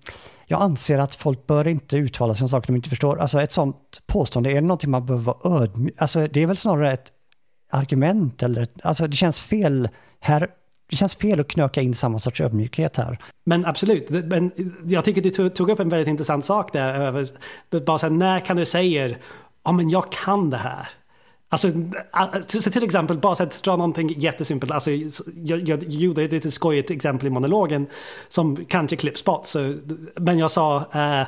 jag anser att folk bör inte uttala sig om saker de inte förstår. Alltså ett sånt påstående, är det någonting man behöver vara ödmjuk, alltså det är väl snarare ett argument eller, alltså det känns fel här, det känns fel att knöka in samma sorts ödmjukhet här. Men absolut, men jag tycker du tog upp en väldigt intressant sak där. Bara så här, när kan du säga, ja men jag kan det här. Alltså, så till exempel, bara så att dra någonting jättesimpelt. Alltså, jag, jag gjorde ett lite skojigt exempel i monologen som kanske klipps bort. Så, men jag sa äh,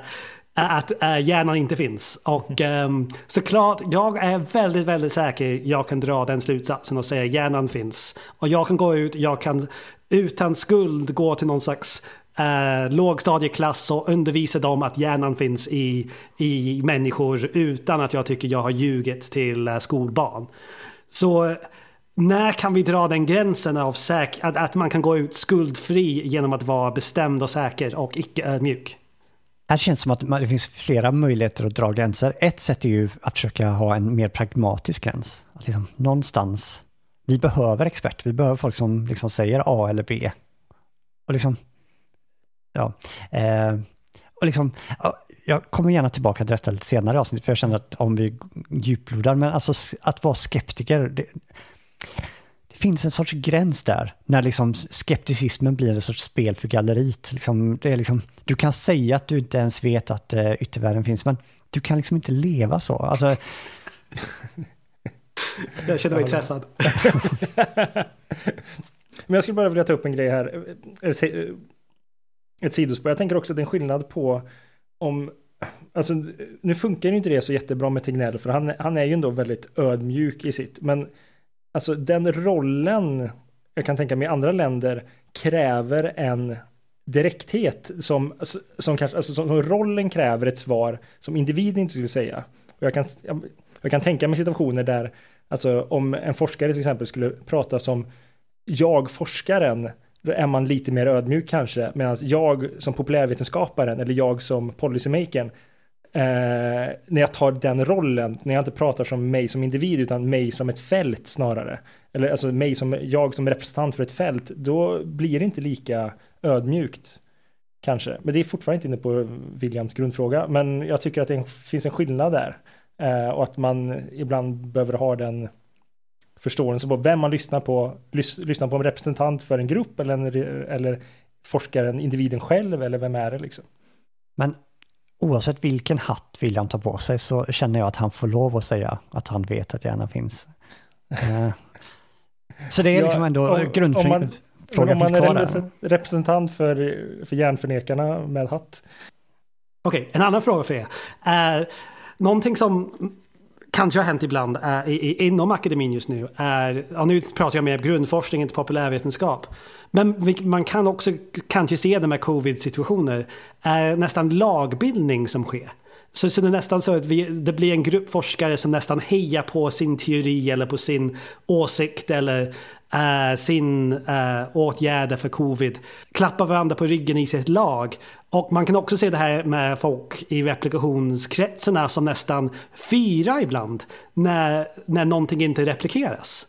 att äh, hjärnan inte finns. Och ähm, såklart, jag är väldigt, väldigt säker jag kan dra den slutsatsen och säga hjärnan finns. Och jag kan gå ut, jag kan utan skuld gå till någon slags eh, lågstadieklass och undervisa dem att hjärnan finns i, i människor utan att jag tycker jag har ljugit till eh, skolbarn. Så eh, när kan vi dra den gränsen av säk att, att man kan gå ut skuldfri genom att vara bestämd och säker och icke ödmjuk? Här känns det som att det finns flera möjligheter att dra gränser. Ett sätt är ju att försöka ha en mer pragmatisk gräns. Att liksom någonstans, vi behöver experter, vi behöver folk som liksom säger A eller B. Och liksom, Ja. Eh, och liksom, jag kommer gärna tillbaka till detta lite senare avsnitt, för jag känner att om vi djuplodar, men alltså att vara skeptiker, det, det finns en sorts gräns där, när liksom skepticismen blir en sorts spel för galleriet. Liksom, det är liksom, du kan säga att du inte ens vet att uh, yttervärlden finns, men du kan liksom inte leva så. Alltså, jag känner mig träffad. men jag skulle bara vilja ta upp en grej här ett sidospår. Jag tänker också att det är en skillnad på om Alltså, nu funkar ju inte det så jättebra med Tegnell, för han, han är ju ändå väldigt ödmjuk i sitt. Men alltså den rollen, jag kan tänka mig i andra länder, kräver en direkthet som, som kanske, alltså som, som rollen kräver ett svar som individen inte skulle säga. Och jag kan, jag, jag kan tänka mig situationer där, alltså om en forskare till exempel skulle prata som jag forskaren då är man lite mer ödmjuk kanske. Medan jag som populärvetenskaparen eller jag som policymakern eh, när jag tar den rollen, när jag inte pratar som mig som individ utan mig som ett fält snarare. Eller alltså mig som, jag som representant för ett fält, då blir det inte lika ödmjukt. Kanske, men det är fortfarande inte inne på Williams grundfråga, men jag tycker att det finns en skillnad där. Eh, och att man ibland behöver ha den förståelse på vem man lyssnar på. Lys, lyssnar på en representant för en grupp eller, en, eller forskaren, individen själv eller vem är det liksom. Men oavsett vilken hatt William tar på sig så känner jag att han får lov att säga att han vet att hjärnan finns. Eh, så det är liksom ändå grundfrågan. Frågan om man är representant för, för hjärnförnekarna med hatt. Okej, okay, en annan fråga för er. Är någonting som kanske har hänt ibland eh, är, i, inom akademin just nu är, ja, nu pratar jag mer grundforskning, inte populärvetenskap. Men man kan också kanske se det med covid-situationer, är nästan lagbildning som sker. Så, så det är nästan så att vi, det blir en grupp forskare som nästan hejar på sin teori eller på sin åsikt eller eh, sin eh, åtgärder för covid. Klappar varandra på ryggen i sitt lag. Och man kan också se det här med folk i replikationskretsarna som nästan fyra ibland när, när någonting inte replikeras.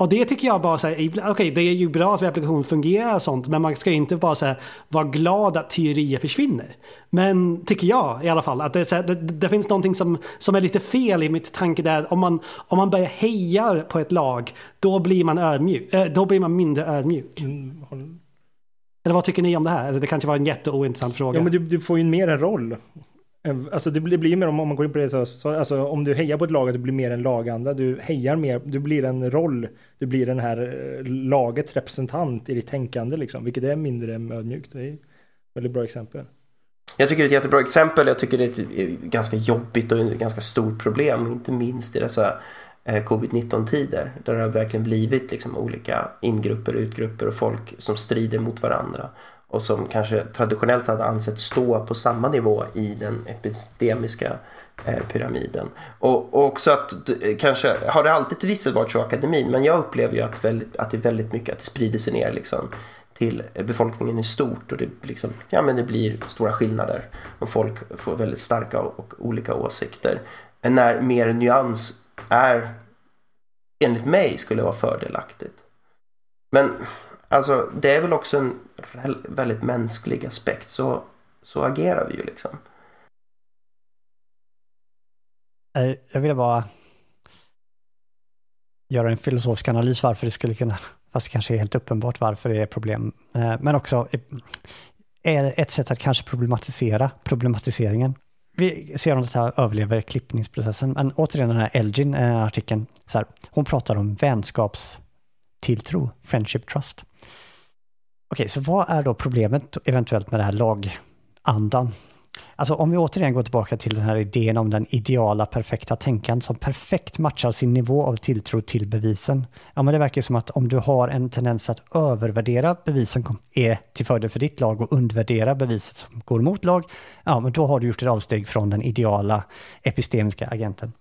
Och det tycker jag bara så här, okej okay, det är ju bra att replikation fungerar och sånt, men man ska inte bara så här, vara glad att teorier försvinner. Men tycker jag i alla fall, att det, här, det, det, finns någonting som, som är lite fel i mitt tanke där. Om man, om man börjar heja på ett lag, då blir man ödmjuk, äh, då blir man mindre ödmjuk. Mm. Eller vad tycker ni om det här? Eller det kanske var en jätteointressant fråga. Ja, men du, du får ju mer en roll. Alltså det blir, det blir mer om, om man går in på det så, så, alltså om du hejar på ett lag att du blir mer en laganda, du hejar mer, du blir en roll, du blir den här eh, lagets representant i ditt tänkande liksom, vilket är mindre ödmjukt. Det är ett väldigt bra exempel. Jag tycker det är ett jättebra exempel, jag tycker det är ett eh, ganska jobbigt och ett ganska stort problem, inte minst i dessa eh, covid-19 tider, där det har verkligen blivit liksom olika ingrupper, utgrupper och folk som strider mot varandra och som kanske traditionellt hade ansett stå på samma nivå i den epistemiska eh, pyramiden. Och, och också att kanske har det alltid till viss del varit så i akademin men jag upplever ju att, väldigt, att det är väldigt mycket att det sprider sig ner liksom till befolkningen i stort och det, liksom, ja, men det blir stora skillnader och folk får väldigt starka och olika åsikter. När mer nyans är enligt mig skulle vara fördelaktigt. Men Alltså det är väl också en väldigt mänsklig aspekt. Så, så agerar vi ju liksom. Eh, jag vill bara göra en filosofisk analys varför det skulle kunna, fast det kanske är helt uppenbart varför det är problem. Eh, men också ett sätt att kanske problematisera problematiseringen. Vi ser om det här överlever klippningsprocessen, men återigen den här Elgin-artikeln, eh, så här, hon pratar om vänskapstilltro, friendship trust. Okej, så vad är då problemet eventuellt med det här lagandan? Alltså om vi återigen går tillbaka till den här idén om den ideala perfekta tänkaren som perfekt matchar sin nivå av tilltro till bevisen. Ja, men det verkar som att om du har en tendens att övervärdera bevisen som är till fördel för ditt lag och undervärdera beviset som går emot lag, ja, men då har du gjort ett avsteg från den ideala epistemiska agenten.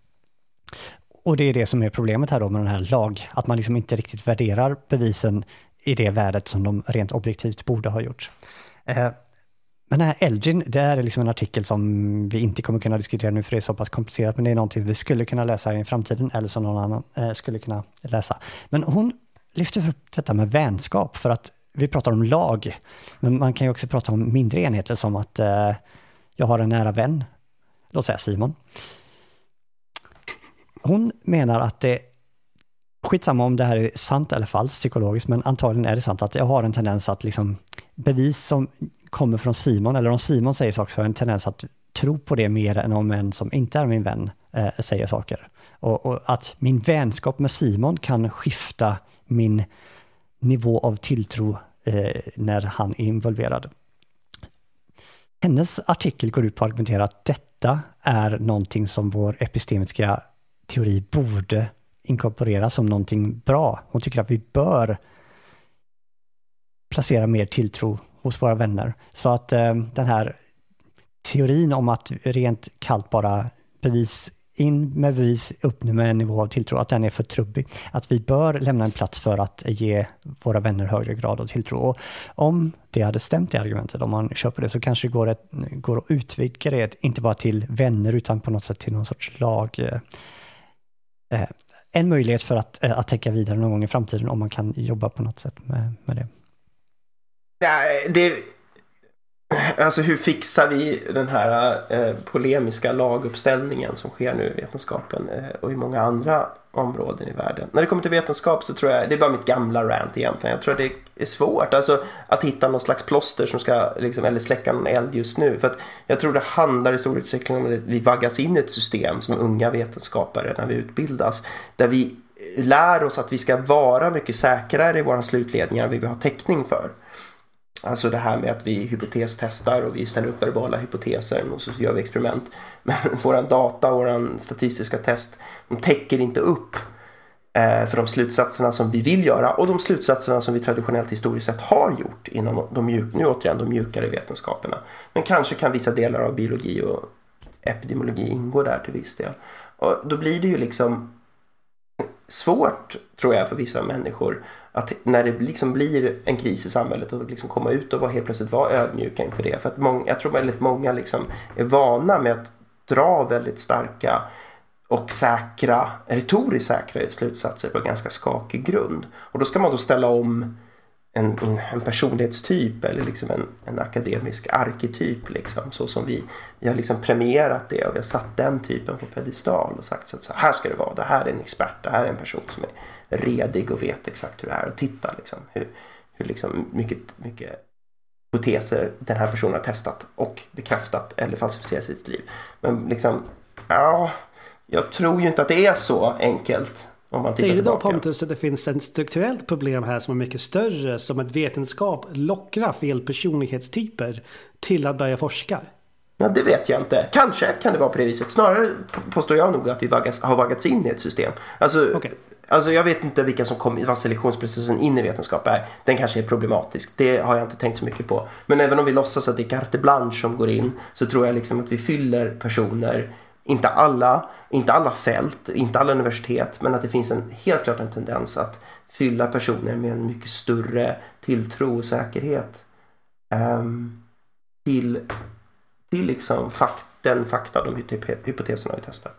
Och det är det som är problemet här då med den här lag, att man liksom inte riktigt värderar bevisen i det värdet som de rent objektivt borde ha gjort. Eh, men den här Elgin, det är liksom en artikel som vi inte kommer kunna diskutera nu för det är så pass komplicerat, men det är någonting vi skulle kunna läsa i framtiden eller som någon annan eh, skulle kunna läsa. Men hon lyfter upp detta med vänskap för att vi pratar om lag, men man kan ju också prata om mindre enheter som att eh, jag har en nära vän, låt säga Simon. Hon menar att det skitsamma om det här är sant eller falskt psykologiskt, men antagligen är det sant att jag har en tendens att liksom bevis som kommer från Simon, eller om Simon säger saker så har jag en tendens att tro på det mer än om en som inte är min vän eh, säger saker. Och, och, att min vänskap med Simon kan skifta min nivå av tilltro eh, när han är involverad. Hennes artikel går ut på att argumentera att detta är någonting som vår epistemiska teori borde inkorporeras som någonting bra. Hon tycker att vi bör placera mer tilltro hos våra vänner. Så att eh, den här teorin om att rent kallt bara bevis in med bevis, upp med en nivå av tilltro, att den är för trubbig. Att vi bör lämna en plats för att ge våra vänner högre grad av tilltro. Och om det hade stämt i argumentet, om man köper det, så kanske det går, ett, går att utvidga det, inte bara till vänner, utan på något sätt till någon sorts lag. Eh, eh en möjlighet för att, eh, att tänka vidare någon gång i framtiden om man kan jobba på något sätt med, med det. Nej, det... Alltså hur fixar vi den här eh, polemiska laguppställningen som sker nu i vetenskapen eh, och i många andra områden i världen. När det kommer till vetenskap så tror jag, det är bara mitt gamla rant egentligen, jag tror att det är svårt alltså, att hitta någon slags plåster som ska, liksom, eller släcka någon eld just nu. För att jag tror det handlar i stor utsträckning om att vi vaggas in i ett system som unga vetenskapare när vi utbildas, där vi lär oss att vi ska vara mycket säkrare i våra slutledningar än vi har täckning för. Alltså det här med att vi hypotestestar och vi ställer upp verbala hypoteser och så gör vi experiment. Men våran data, våran statistiska test, de täcker inte upp Eh, för de slutsatserna som vi vill göra och de slutsatserna som vi traditionellt historiskt sett har gjort inom de, mjuk, nu återigen, de mjukare vetenskaperna. Men kanske kan vissa delar av biologi och epidemiologi ingå där till viss del. Och då blir det ju liksom svårt, tror jag, för vissa människor att när det liksom blir en kris i samhället och liksom komma ut och helt plötsligt vara ödmjuka inför det. För att många, jag tror väldigt många liksom är vana med att dra väldigt starka och säkra, retoriskt säkra slutsatser på ganska skakig grund. Och då ska man då ställa om en, en personlighetstyp eller liksom en, en akademisk arketyp liksom, så som vi, vi har liksom premierat det och vi har satt den typen på pedestal och sagt att så här ska det vara, det här är en expert, det här är en person som är redig och vet exakt hur det är och titta liksom hur, hur liksom mycket, mycket hypoteser den här personen har testat och bekräftat eller falsifierat sitt liv. Men liksom, ja, jag tror ju inte att det är så enkelt om man Säger du då Pontus att det finns ett strukturellt problem här som är mycket större som att vetenskap lockar fel personlighetstyper till att börja forska? Ja, det vet jag inte. Kanske kan det vara på det viset. Snarare påstår jag nog att vi vaggas, har vaggats in i ett system. Alltså, okay. alltså jag vet inte vilka som kom, vad selektionsprocessen in i vetenskap är. Den kanske är problematisk. Det har jag inte tänkt så mycket på. Men även om vi låtsas att det är carte blanche som går in så tror jag liksom att vi fyller personer inte alla, inte alla fält, inte alla universitet, men att det finns en, helt klart en tendens att fylla personer med en mycket större tilltro och säkerhet um, till, till liksom fakt, den fakta, de hypoteserna vi testar.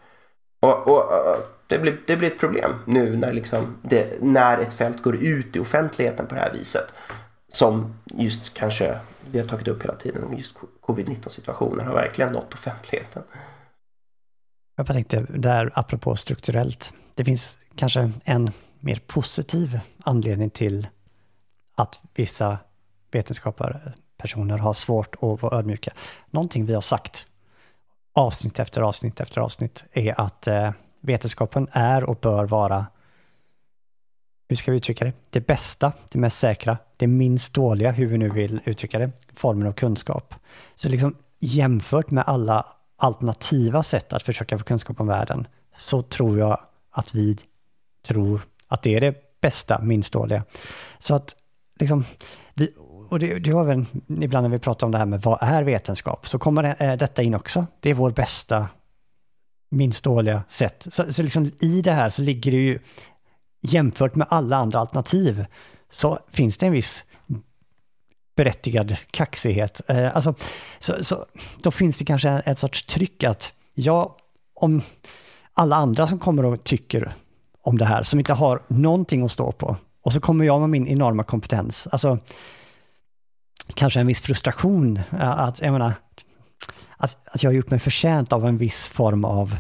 Och, och, och, det, blir, det blir ett problem nu när, liksom det, när ett fält går ut i offentligheten på det här viset. Som just kanske vi har tagit upp hela tiden, just covid-19 situationen har verkligen nått offentligheten. Jag bara tänkte där, apropå strukturellt, det finns kanske en mer positiv anledning till att vissa vetenskapspersoner har svårt att vara ödmjuka. Någonting vi har sagt avsnitt efter avsnitt efter avsnitt är att eh, vetenskapen är och bör vara, hur ska vi uttrycka det, det bästa, det mest säkra, det minst dåliga, hur vi nu vill uttrycka det, formen av kunskap. Så liksom jämfört med alla alternativa sätt att försöka få kunskap om världen så tror jag att vi tror att det är det bästa, minst dåliga. Så att liksom, vi, och det, det har väl ibland när vi pratar om det här med vad är vetenskap, så kommer det, äh, detta in också. Det är vår bästa, minst dåliga sätt. Så, så liksom i det här så ligger det ju, jämfört med alla andra alternativ, så finns det en viss berättigad kaxighet. Eh, alltså, så, så, då finns det kanske ett sorts tryck att ja, om alla andra som kommer och tycker om det här, som inte har någonting att stå på, och så kommer jag med min enorma kompetens, alltså kanske en viss frustration, eh, att jag menar, att, att jag har gjort mig förtjänt av en viss form av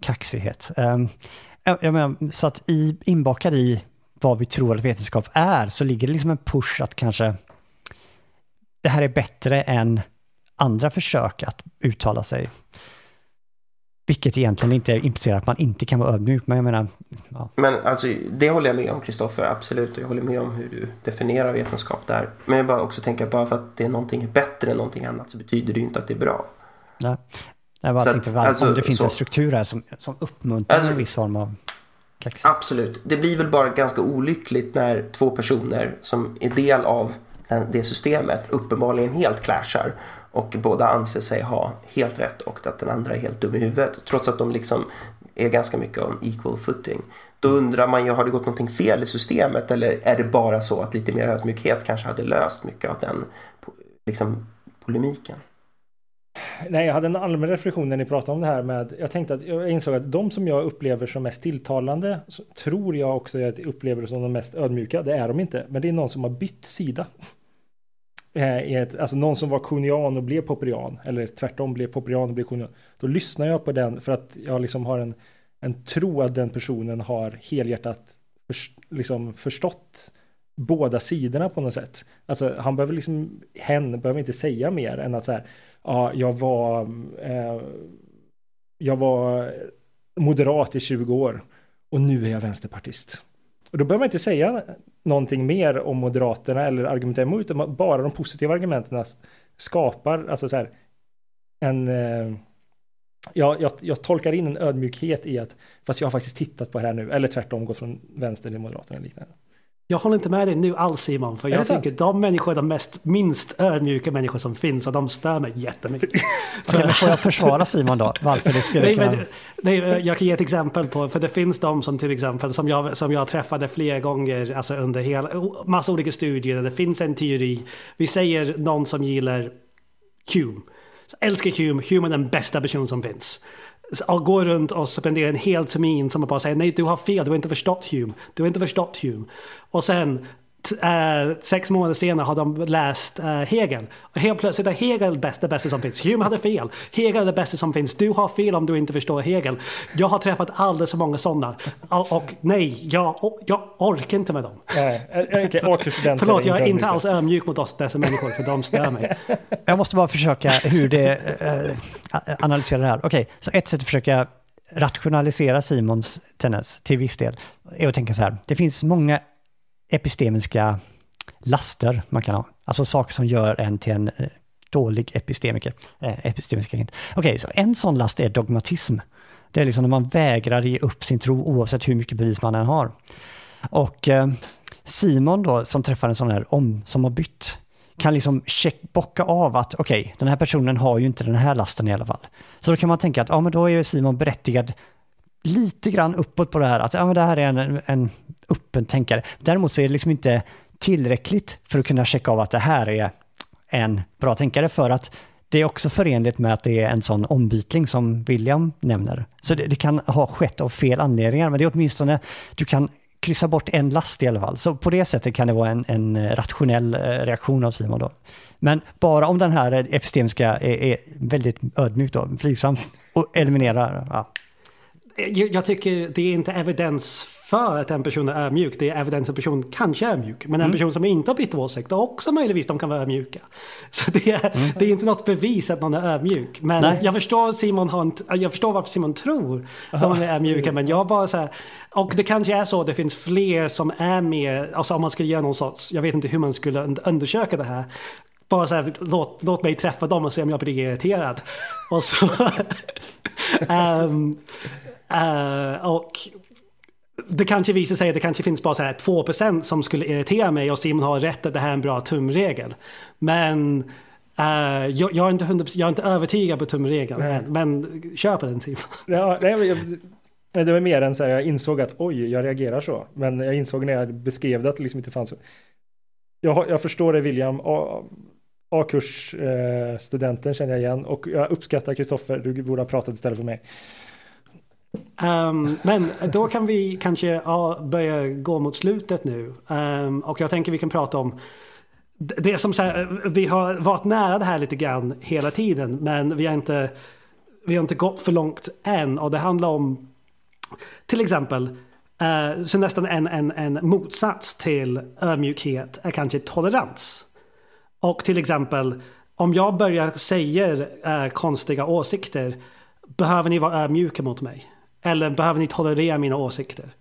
kaxighet. Ehm, jag, jag menar, så att i, inbakad i vad vi tror att vetenskap är, så ligger det liksom en push att kanske det här är bättre än andra försök att uttala sig. Vilket egentligen inte implicerar att man inte kan vara ödmjuk, men jag menar... Ja. Men alltså, det håller jag med om, Kristoffer, absolut. Jag håller med om hur du definierar vetenskap där. Men jag bara också tänker, bara för att det är någonting bättre än någonting annat så betyder det ju inte att det är bra. Nej. Jag bara så tänkte, att, alltså, om det finns så, en struktur här som, som uppmuntrar alltså, en viss form av kaxighet. Absolut. Det blir väl bara ganska olyckligt när två personer som är del av det systemet uppenbarligen helt clashar och båda anser sig ha helt rätt och att den andra är helt dum i huvudet trots att de liksom är ganska mycket om equal footing. Då undrar man ju, har det gått någonting fel i systemet eller är det bara så att lite mer ödmjukhet kanske hade löst mycket av den liksom, polemiken? Nej, jag hade en allmän reflektion när ni pratade om det här med, jag tänkte att jag insåg att de som jag upplever som mest tilltalande, tror jag också att jag upplever som de mest ödmjuka, det är de inte, men det är någon som har bytt sida. Eh, ett, alltså någon som var kunian och blev poprian, eller tvärtom blev poprian och blev konian, Då lyssnar jag på den för att jag liksom har en, en tro att den personen har helhjärtat för, liksom förstått båda sidorna på något sätt. Alltså han behöver liksom, hen behöver inte säga mer än att så här, ja, jag var, eh, jag var moderat i 20 år och nu är jag vänsterpartist. Och då behöver man inte säga någonting mer om Moderaterna eller argumentera emot, utan bara de positiva argumenten skapar alltså så här, en... Eh, jag, jag, jag, tolkar in en ödmjukhet i att, fast jag har faktiskt tittat på det här nu, eller tvärtom gått från vänster till Moderaterna eller liknande. Jag håller inte med dig nu alls Simon, för jag tycker de människor är de mest minst ödmjuka människor som finns och de stör mig jättemycket. Okej, får jag försvara Simon då? Varför det skulle nej, men, nej, jag kan ge ett exempel på, för det finns de som till exempel som jag, som jag träffade flera gånger, alltså under hela, massa olika studier, det finns en teori. Vi säger någon som gillar Hume. Så älskar Hume, Hume är den bästa person som finns gå runt och spendera en hel termin som att bara säger nej du har fel, du har inte förstått Hume. Du har inte förstått Hume. Och sen Uh, sex månader senare har de läst uh, Hegel. Och helt plötsligt är Hegel bäst, det bästa som finns. Hume hade fel. Hegel är det bästa som finns. Du har fel om du inte förstår Hegel. Jag har träffat alldeles för många sådana. Och, och nej, jag, jag orkar inte med dem. Nej, okay, Förlåt, jag är inte alls ömjuk mot oss, dessa människor, för de stör mig. jag måste bara försöka hur det uh, analysera det här. Okej, okay, så ett sätt att försöka rationalisera Simons tendens till viss del är att tänka så här. Det finns många epistemiska laster man kan ha. Alltså saker som gör en till en eh, dålig epistemiker. Eh, epistemiska Okej, okay, så en sån last är dogmatism. Det är liksom när man vägrar ge upp sin tro oavsett hur mycket bevis man än har. Och eh, Simon då, som träffar en sån här om, som har bytt, kan liksom check, bocka av att okej, okay, den här personen har ju inte den här lasten i alla fall. Så då kan man tänka att ja, men då är Simon berättigad lite grann uppåt på det här, att ja, men det här är en, en öppen tänkare. Däremot så är det liksom inte tillräckligt för att kunna checka av att det här är en bra tänkare för att det är också förenligt med att det är en sån ombytling som William nämner. Så det, det, kan ha skett av fel anledningar, men det är åtminstone, du kan kryssa bort en last i alla fall. Så på det sättet kan det vara en, en rationell eh, reaktion av Simon då. Men bara om den här epistemiska är, är väldigt ödmjuk då, flygsam och eliminerar, ja, jag tycker det är inte evidens för att en person är ödmjuk. Det är evidens att en person kanske är mjuk. Men en mm. person som inte har bytt åsikt har också möjligtvis de kan vara ödmjuka. Så det är, mm. det är inte något bevis att någon är ödmjuk. Men Nej. jag förstår, Simon har inte, jag förstår varför Simon tror att de är ödmjuka. Men jag bara så här, och det kanske är så att det finns fler som är mer, alltså om man skulle göra någon sorts, jag vet inte hur man skulle undersöka det här bara så här, låt, låt mig träffa dem och se om jag blir irriterad. Och så... um, Uh, och det kanske visar sig att det kanske finns bara så här 2% som skulle irritera mig och Simon har rätt att det här är en bra tumregel. Men uh, jag, jag, är inte 100%, jag är inte övertygad på tumregeln. Men, men kör på den Simon. Ja, nej, jag, det var mer än så här, jag insåg att oj, jag reagerar så. Men jag insåg när jag beskrev det att det liksom inte fanns. Jag, jag förstår det William. A-kursstudenten eh, känner jag igen och jag uppskattar Kristoffer, du borde ha pratat istället för mig. Um, men då kan vi kanske ja, börja gå mot slutet nu. Um, och jag tänker vi kan prata om det som så här, vi har varit nära det här lite grann hela tiden. Men vi har inte, vi har inte gått för långt än. Och det handlar om till exempel uh, så nästan en, en, en motsats till ödmjukhet är kanske tolerans. Och till exempel om jag börjar säga uh, konstiga åsikter behöver ni vara ödmjuka mot mig. Eller behöver ni tolerera mina åsikter?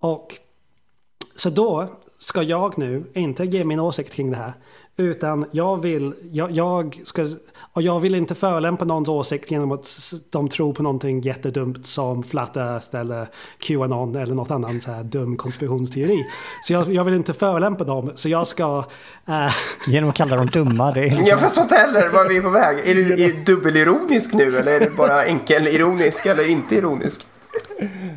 Och så då ska jag nu inte ge min åsikt kring det här. Utan jag vill, jag, jag, ska, och jag vill inte förolämpa någons åsikt genom att de tror på någonting jättedumt som Flat Earth eller Qanon eller något annat så här dum konspirationsteori. Så jag, jag vill inte förolämpa dem, så jag ska... Äh... Genom att kalla dem dumma? Det är liksom... Jag förstår inte heller var vi är på väg. Är du är dubbelironisk nu eller är du bara enkelironisk eller inte ironisk?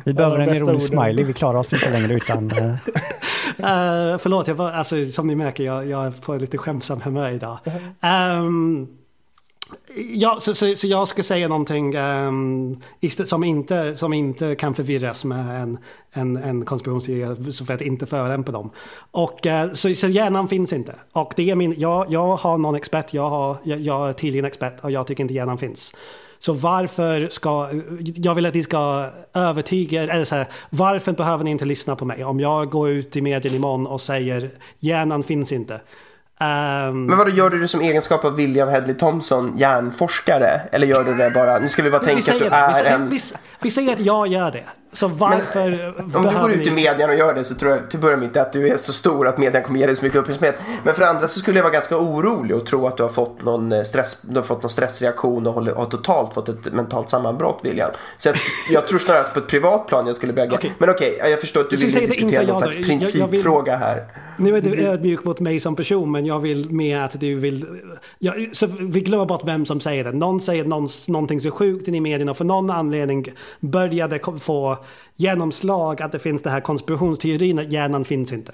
Vi behöver en ironisk smiley, vi klarar oss inte längre utan... uh, förlåt, jag var, alltså, som ni märker, jag, jag är på lite skämtsam humör idag. Um, ja, så, så, så, jag ska säga någonting um, som, inte, som inte kan förvirras med en, en, en konspirationsteori för att inte förolämpa dem. Och, uh, så, så hjärnan finns inte. Och det är min, jag, jag har någon expert, jag, har, jag, jag är tydligen expert och jag tycker inte hjärnan finns. Så varför ska, jag vill att ni ska övertyga, eller så här, varför behöver ni inte lyssna på mig? Om jag går ut i medien imorgon och säger hjärnan finns inte. Um, Men vad gör du det som egenskap av William Hedley Thompson, hjärnforskare? Eller gör du det bara, nu ska vi bara tänka vi att du är det. en... Vi, vi, säger att jag gör det. Så varför men, Om du går ut i medien och gör det så tror jag till början inte att du är så stor att medien kommer ge dig så mycket uppmärksamhet. Men för andra så skulle jag vara ganska orolig och tro att du har fått någon, eh, stress, du har fått någon stressreaktion och har totalt fått ett mentalt sammanbrott William. Så jag, jag tror snarare att på ett privat plan jag skulle börja okay. Men okej, okay, jag förstår att du vill diskutera någon slags principfråga här. Nu är du ödmjuk mot mig som person men jag vill mer att du vill... Ja, så vi glömmer bort vem som säger det. Någon säger någon, någonting så sjukt i medierna och för någon anledning började få genomslag att det finns det här konspirationsteorin att hjärnan finns inte.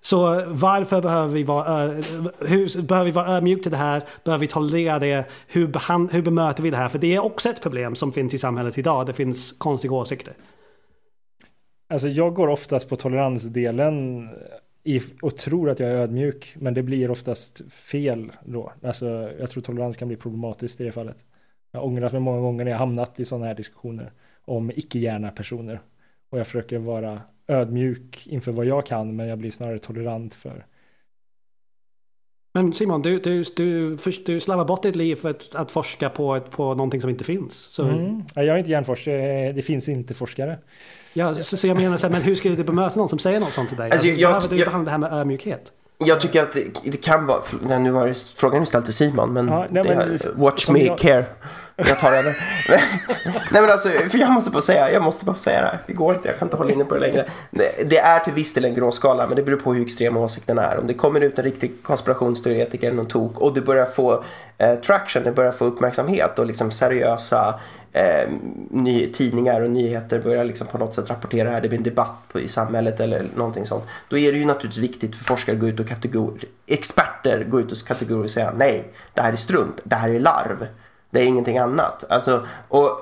Så varför behöver vi vara, eh, hur, behöver vi vara ödmjuk till det här? Behöver vi tolerera det? Hur, behand, hur bemöter vi det här? För det är också ett problem som finns i samhället idag. Det finns konstiga åsikter. Alltså jag går oftast på toleransdelen eh, i, och tror att jag är ödmjuk, men det blir oftast fel då. Alltså, jag tror tolerans kan bli problematiskt i det fallet. Jag har ångrat mig många gånger när jag hamnat i sådana här diskussioner om icke-hjärna personer. Och jag försöker vara ödmjuk inför vad jag kan, men jag blir snarare tolerant för men Simon, du, du, du, du slarvar bort ditt liv för att, att forska på, ett, på någonting som inte finns. Så... Mm. Jag är inte hjärnforskare, det finns inte forskare. Ja, så, så jag menar så här, men hur ska du bemöta någon som säger något sånt till dig? Alltså, alltså, jag, behöver du behandla det här med ödmjukhet? Jag tycker att det, det kan vara, nu var det frågan ställd till Simon, men, ja, nej, men watch me jag, care. Jag tar över. Nej men alltså, för jag måste bara säga, jag måste bara säga det här. Det går inte, jag kan inte hålla inne på det längre. Det är till viss del en gråskala, men det beror på hur extrem åsikten är. Om det kommer ut en riktig konspirationsteoretiker eller någon tok och det börjar få eh, traction, det börjar få uppmärksamhet och liksom seriösa eh, ny, tidningar och nyheter börjar liksom på något sätt rapportera det här, det blir en debatt på, i samhället eller någonting sånt. Då är det ju naturligtvis viktigt för forskare att gå ut och kategori, experter gå ut och kategorisera nej, det här är strunt, det här är larv. Det är ingenting annat. Alltså, och eh,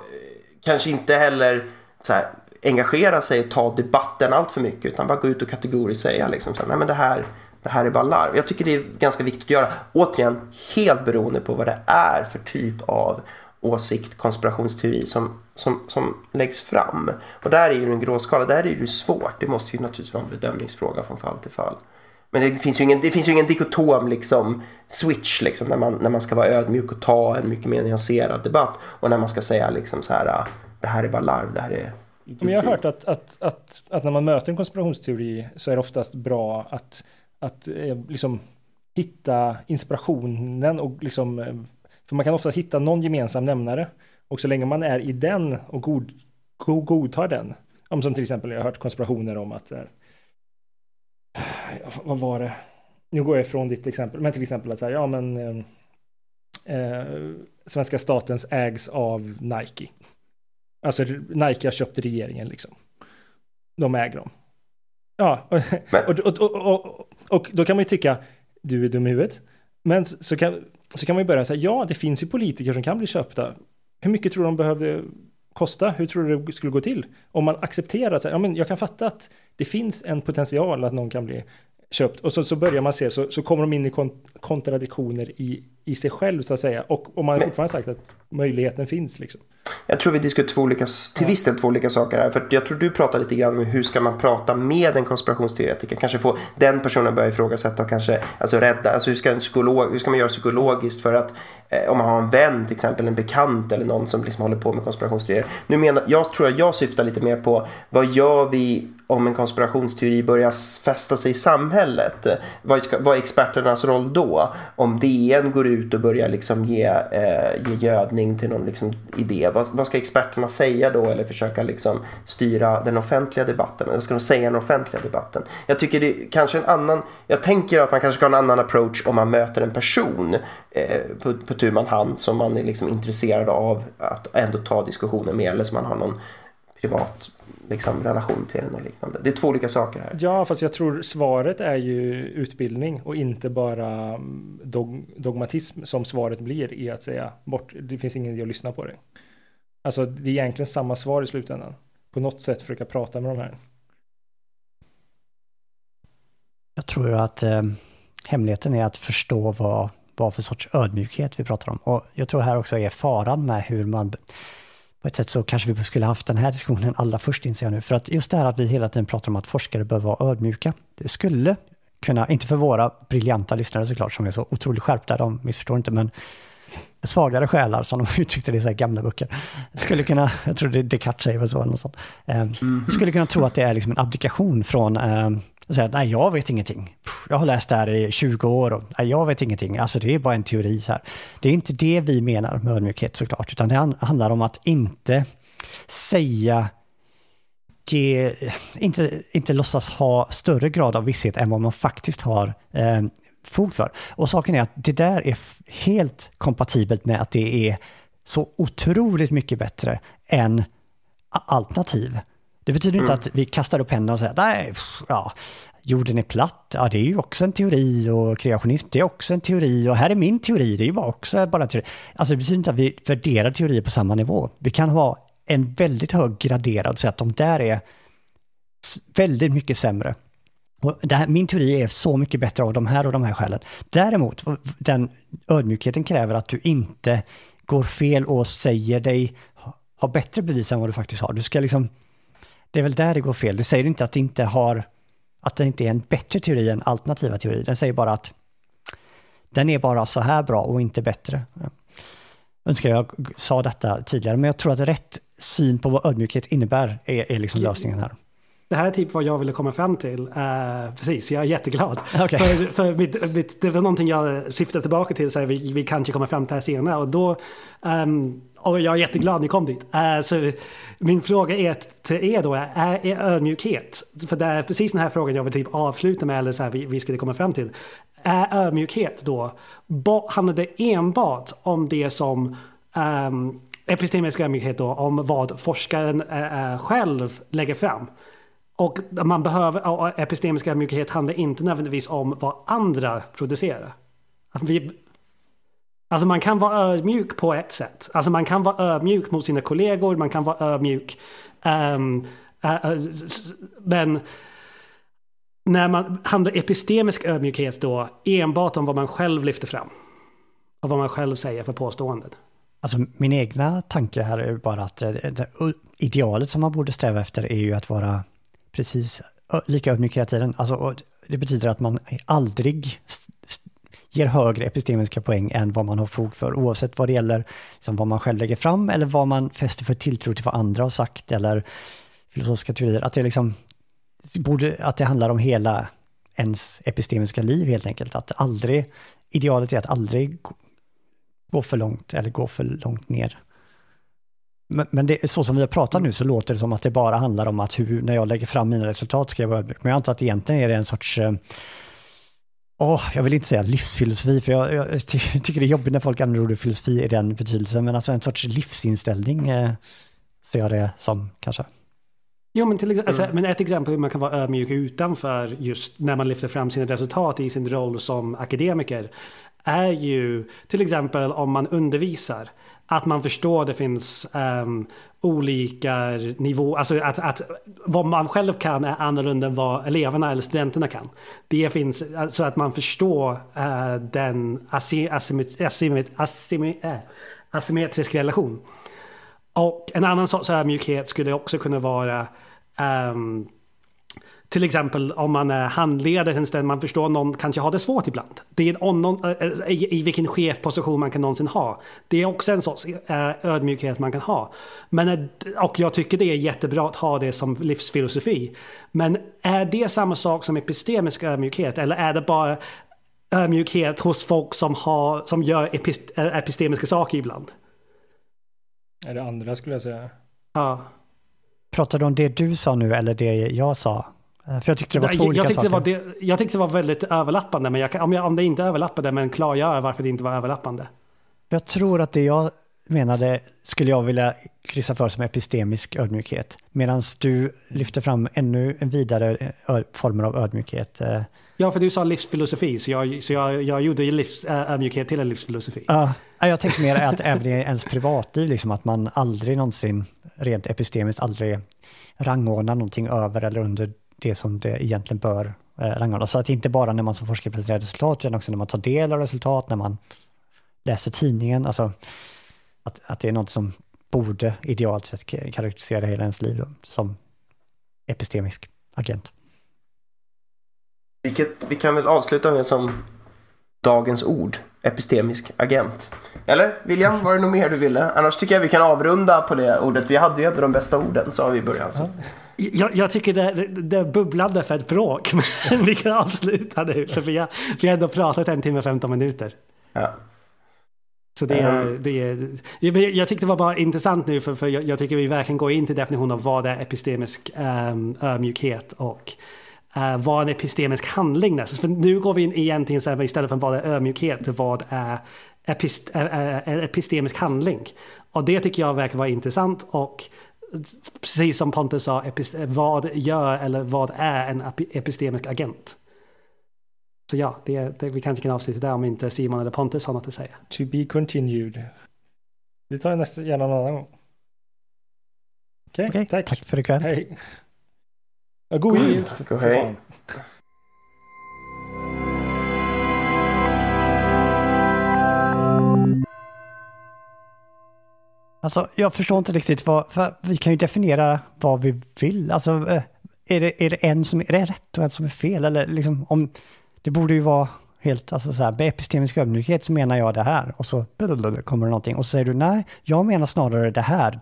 kanske inte heller så här, engagera sig och ta debatten allt för mycket utan bara gå ut och kategoriskt säga liksom så här, nej men det här, det här är bara larv. Jag tycker det är ganska viktigt att göra. Återigen, helt beroende på vad det är för typ av åsikt, konspirationsteori som, som, som läggs fram. Och där är ju en gråskala, där är det ju svårt. Det måste ju naturligtvis vara en bedömningsfråga från fall till fall. Men det finns ju ingen, det finns ju ingen dikotom liksom, switch liksom, när, man, när man ska vara ödmjuk och ta en mycket mer nyanserad debatt och när man ska säga liksom så här, ah, det här är bara larv, det här är Men jag har hört att, att, att, att när man möter en konspirationsteori så är det oftast bra att, att eh, liksom hitta inspirationen och liksom, eh, för man kan ofta hitta någon gemensam nämnare och så länge man är i den och god, god, godtar den, om som till exempel jag har hört konspirationer om att eh, vad var det? Nu går jag ifrån ditt exempel, men till exempel att säga, ja men eh, eh, svenska statens ägs av Nike. Alltså Nike har köpt regeringen liksom. De äger dem. Ja, och, och, och, och, då kan man ju tycka, du är dum i huvudet. Men så kan, så kan man ju börja säga, ja det finns ju politiker som kan bli köpta. Hur mycket tror de behövde kosta? Hur tror du det skulle gå till? Om man accepterar att ja, men jag kan fatta att det finns en potential att någon kan bli köpt och så, så börjar man se så, så kommer de in i kontradiktioner i, i sig själv så att säga och, om man men, fortfarande sagt att möjligheten finns liksom. Jag tror vi diskuterar två olika, till viss del två olika saker här. För jag tror du pratar lite grann om hur ska man prata med en konspirationsteoretiker. Kanske få den personen börja ifrågasätta och kanske alltså rädda. Alltså hur ska, en psykolog, hur ska man göra psykologiskt för att eh, om man har en vän till exempel, en bekant eller någon som liksom håller på med konspirationsteorier. Nu menar, jag tror att jag syftar lite mer på vad gör vi om en konspirationsteori börjar fästa sig i samhället. Vad, ska, vad är experternas roll då? Om DN går ut och börjar liksom ge, eh, ge gödning till någon liksom idé. Vad, vad, ska experterna säga då? Eller försöka liksom styra den offentliga debatten? Vad ska de säga i den offentliga debatten? Jag tycker det är kanske en annan... Jag tänker att man kanske ska ha en annan approach om man möter en person eh, på, på tur man hand som man är liksom intresserad av att ändå ta diskussioner med eller som man har någon privat liksom, relation till den och liknande. Det är två olika saker här. Ja, fast jag tror svaret är ju utbildning och inte bara mm, dog dogmatism som svaret blir i att säga bort, det finns ingen idé att lyssna på det. Alltså det är egentligen samma svar i slutändan. På något sätt försöka prata med de här. Jag tror att eh, hemligheten är att förstå vad, vad för sorts ödmjukhet vi pratar om. Och jag tror här också är faran med hur man på ett sätt så kanske vi skulle haft den här diskussionen allra först inser jag nu. För att just det här att vi hela tiden pratar om att forskare bör vara ödmjuka. Det skulle kunna, inte för våra briljanta lyssnare såklart som är så otroligt skärpta, de missförstår inte, men svagare själar, som de uttryckte det i så gamla böcker, skulle kunna, jag tror det Descartes säger väl så, eller något sånt, eh, mm. skulle kunna tro att det är liksom en abdikation från eh, och säga att nej, jag vet ingenting. Jag har läst det här i 20 år och nej, jag vet ingenting. Alltså det är bara en teori så här. Det är inte det vi menar med ödmjukhet såklart, utan det handlar om att inte säga ge, inte, inte låtsas ha större grad av visshet än vad man faktiskt har eh, fog för. Och saken är att det där är helt kompatibelt med att det är så otroligt mycket bättre än alternativ. Det betyder inte mm. att vi kastar upp händerna och säger nej, ja, jorden är platt, ja det är ju också en teori och kreationism, det är också en teori och här är min teori, det är ju bara också bara en teori. Alltså det betyder inte att vi värderar teorier på samma nivå. Vi kan ha en väldigt hög graderad säga att de där är väldigt mycket sämre. Och här, min teori är så mycket bättre av de här och de här skälen. Däremot, den ödmjukheten kräver att du inte går fel och säger dig ha bättre bevis än vad du faktiskt har. Du ska liksom, det är väl där det går fel. Det säger inte att det inte har, att det inte är en bättre teori än alternativa teorier. Den säger bara att den är bara så här bra och inte bättre. Jag önskar jag sa detta tydligare, men jag tror att rätt syn på vad ödmjukhet innär är, är liksom lösningen här. Det här är typ vad jag ville komma fram till. Uh, precis, jag är jätteglad. Okay. För, för mitt, mitt, det var någonting jag syftade tillbaka till, så vi, vi kanske kommer fram till det här senare. Och, då, um, och jag är jätteglad ni kom dit. Uh, så min fråga är till er då, är, är ödmjukhet, för det är precis den här frågan jag vill typ avsluta med, eller så här, vi, vi skulle komma fram till. Är ödmjukhet då, handlar det enbart om det som ehm, um, epistemisk ödmjukhet då, om vad forskaren uh, själv lägger fram? Och man behöver, och epistemisk ödmjukhet handlar inte nödvändigtvis om vad andra producerar. Vi, alltså man kan vara ödmjuk på ett sätt. Alltså man kan vara ödmjuk mot sina kollegor, man kan vara ödmjuk. Um, uh, uh, men när man handlar epistemisk ödmjukhet då enbart om vad man själv lyfter fram. Och vad man själv säger för påståenden. Alltså min egna tanke här är bara att eh, det, idealet som man borde sträva efter är ju att vara precis lika ödmjuk hela tiden. Alltså, det betyder att man aldrig ger högre epistemiska poäng än vad man har fog för, oavsett vad det gäller liksom vad man själv lägger fram eller vad man fäster för tilltro till vad andra har sagt eller filosofiska teorier. Att det, liksom, borde, att det handlar om hela ens epistemiska liv helt enkelt. Att aldrig, idealet är att aldrig gå för långt eller gå för långt ner. Men, men det, så som vi har pratat nu så låter det som att det bara handlar om att hur, när jag lägger fram mina resultat ska jag vara ödmjuk. Men jag antar att egentligen är det en sorts eh, Oh, jag vill inte säga livsfilosofi, för jag, jag, tycker det är jobbigt när folk använder ordet filosofi i den betydelsen, men alltså en sorts livsinställning eh, ser jag det som kanske. Jo, men, till, alltså, mm. men ett exempel hur man kan vara ödmjuk utanför just när man lyfter fram sina resultat i sin roll som akademiker är ju till exempel om man undervisar att man förstår att det finns um, olika nivåer, alltså att, att vad man själv kan är annorlunda än vad eleverna eller studenterna kan. Det finns, så alltså att man förstår uh, den eh, asymmetriska relation. Och en annan sorts ödmjukhet skulle också kunna vara um, till exempel om man är handledare till en ställe, man förstår att någon kanske har det svårt ibland. Det är någon, eh, eh, i, i vilken chefposition man kan någonsin ha. Det är också en sorts eh, ödmjukhet man kan ha. Men, och jag tycker det är jättebra att ha det som livsfilosofi. Men är det samma sak som epistemisk ödmjukhet? Eller är det bara ödmjukhet hos folk som, har, som gör epist, epistemiska saker ibland? Är det andra skulle jag säga. Ja. Pratar du om det du sa nu eller det jag sa? Eh, för jag tyckte det var två jag, olika jag saker. Det var det, jag tyckte det var väldigt överlappande, men jag, om, jag, om det inte överlappade, men klargöra varför det inte var överlappande. Jag tror att det jag menade skulle jag vilja kryssa för som epistemisk ödmjukhet. Medan du lyfter fram ännu en vidare former av ödmjukhet. Eh. Ja, för du sa livsfilosofi, så jag, så jag, jag gjorde livs, ödmjukhet till en livsfilosofi. Ja, jag tänkte mer att även i ens privatliv, liksom att man aldrig någonsin, rent epistemiskt, aldrig rangordnar någonting över eller under det som det egentligen bör eh, rangordnas. Så att inte bara när man som forskare presenterar resultat, utan också när man tar del av resultat, när man läser tidningen. Alltså att, att det är något som borde idealt sett karaktärisera hela ens liv då, som epistemisk agent. Vilket vi kan väl avsluta med som dagens ord. Epistemisk agent. Eller William, var det något mer du ville? Annars tycker jag vi kan avrunda på det ordet. Vi hade ju ändå de bästa orden sa vi i början. Så. Jag, jag, tycker det, det, det bubblade för ett bråk. Men vi kan avsluta nu. För vi har, vi har ändå pratat en timme och 15 minuter. Ja. Så det är, mm. det är, jag tyckte det var bara intressant nu för, för jag, jag, tycker vi verkligen går in till definitionen av vad är epistemisk um, ödmjukhet och uh, vad är en epistemisk handling. För nu går vi in egentligen så här, istället för vad är ödmjukhet, vad är epist, äh, epistemisk handling. Och det tycker jag verkar vara intressant och precis som Pontus sa, vad gör eller vad är en epistemisk agent? Så ja, det, det, vi kanske kan avsluta där om inte Simon eller Pontus har något att säga. To be continued. Det tar jag nästan gärna någon annan gång. Okej, okay, okay, tack. Tack för ikväll. Hej. God jul. Tack och hej. Alltså, jag förstår inte riktigt vad, för vi kan ju definiera vad vi vill. Alltså, eh, är det, är det en som är, är det rätt och en som är fel? Eller liksom om, det borde ju vara helt, alltså så här, med epistemisk ödmjukhet så menar jag det här och så kommer det någonting och så säger du nej, jag menar snarare det här.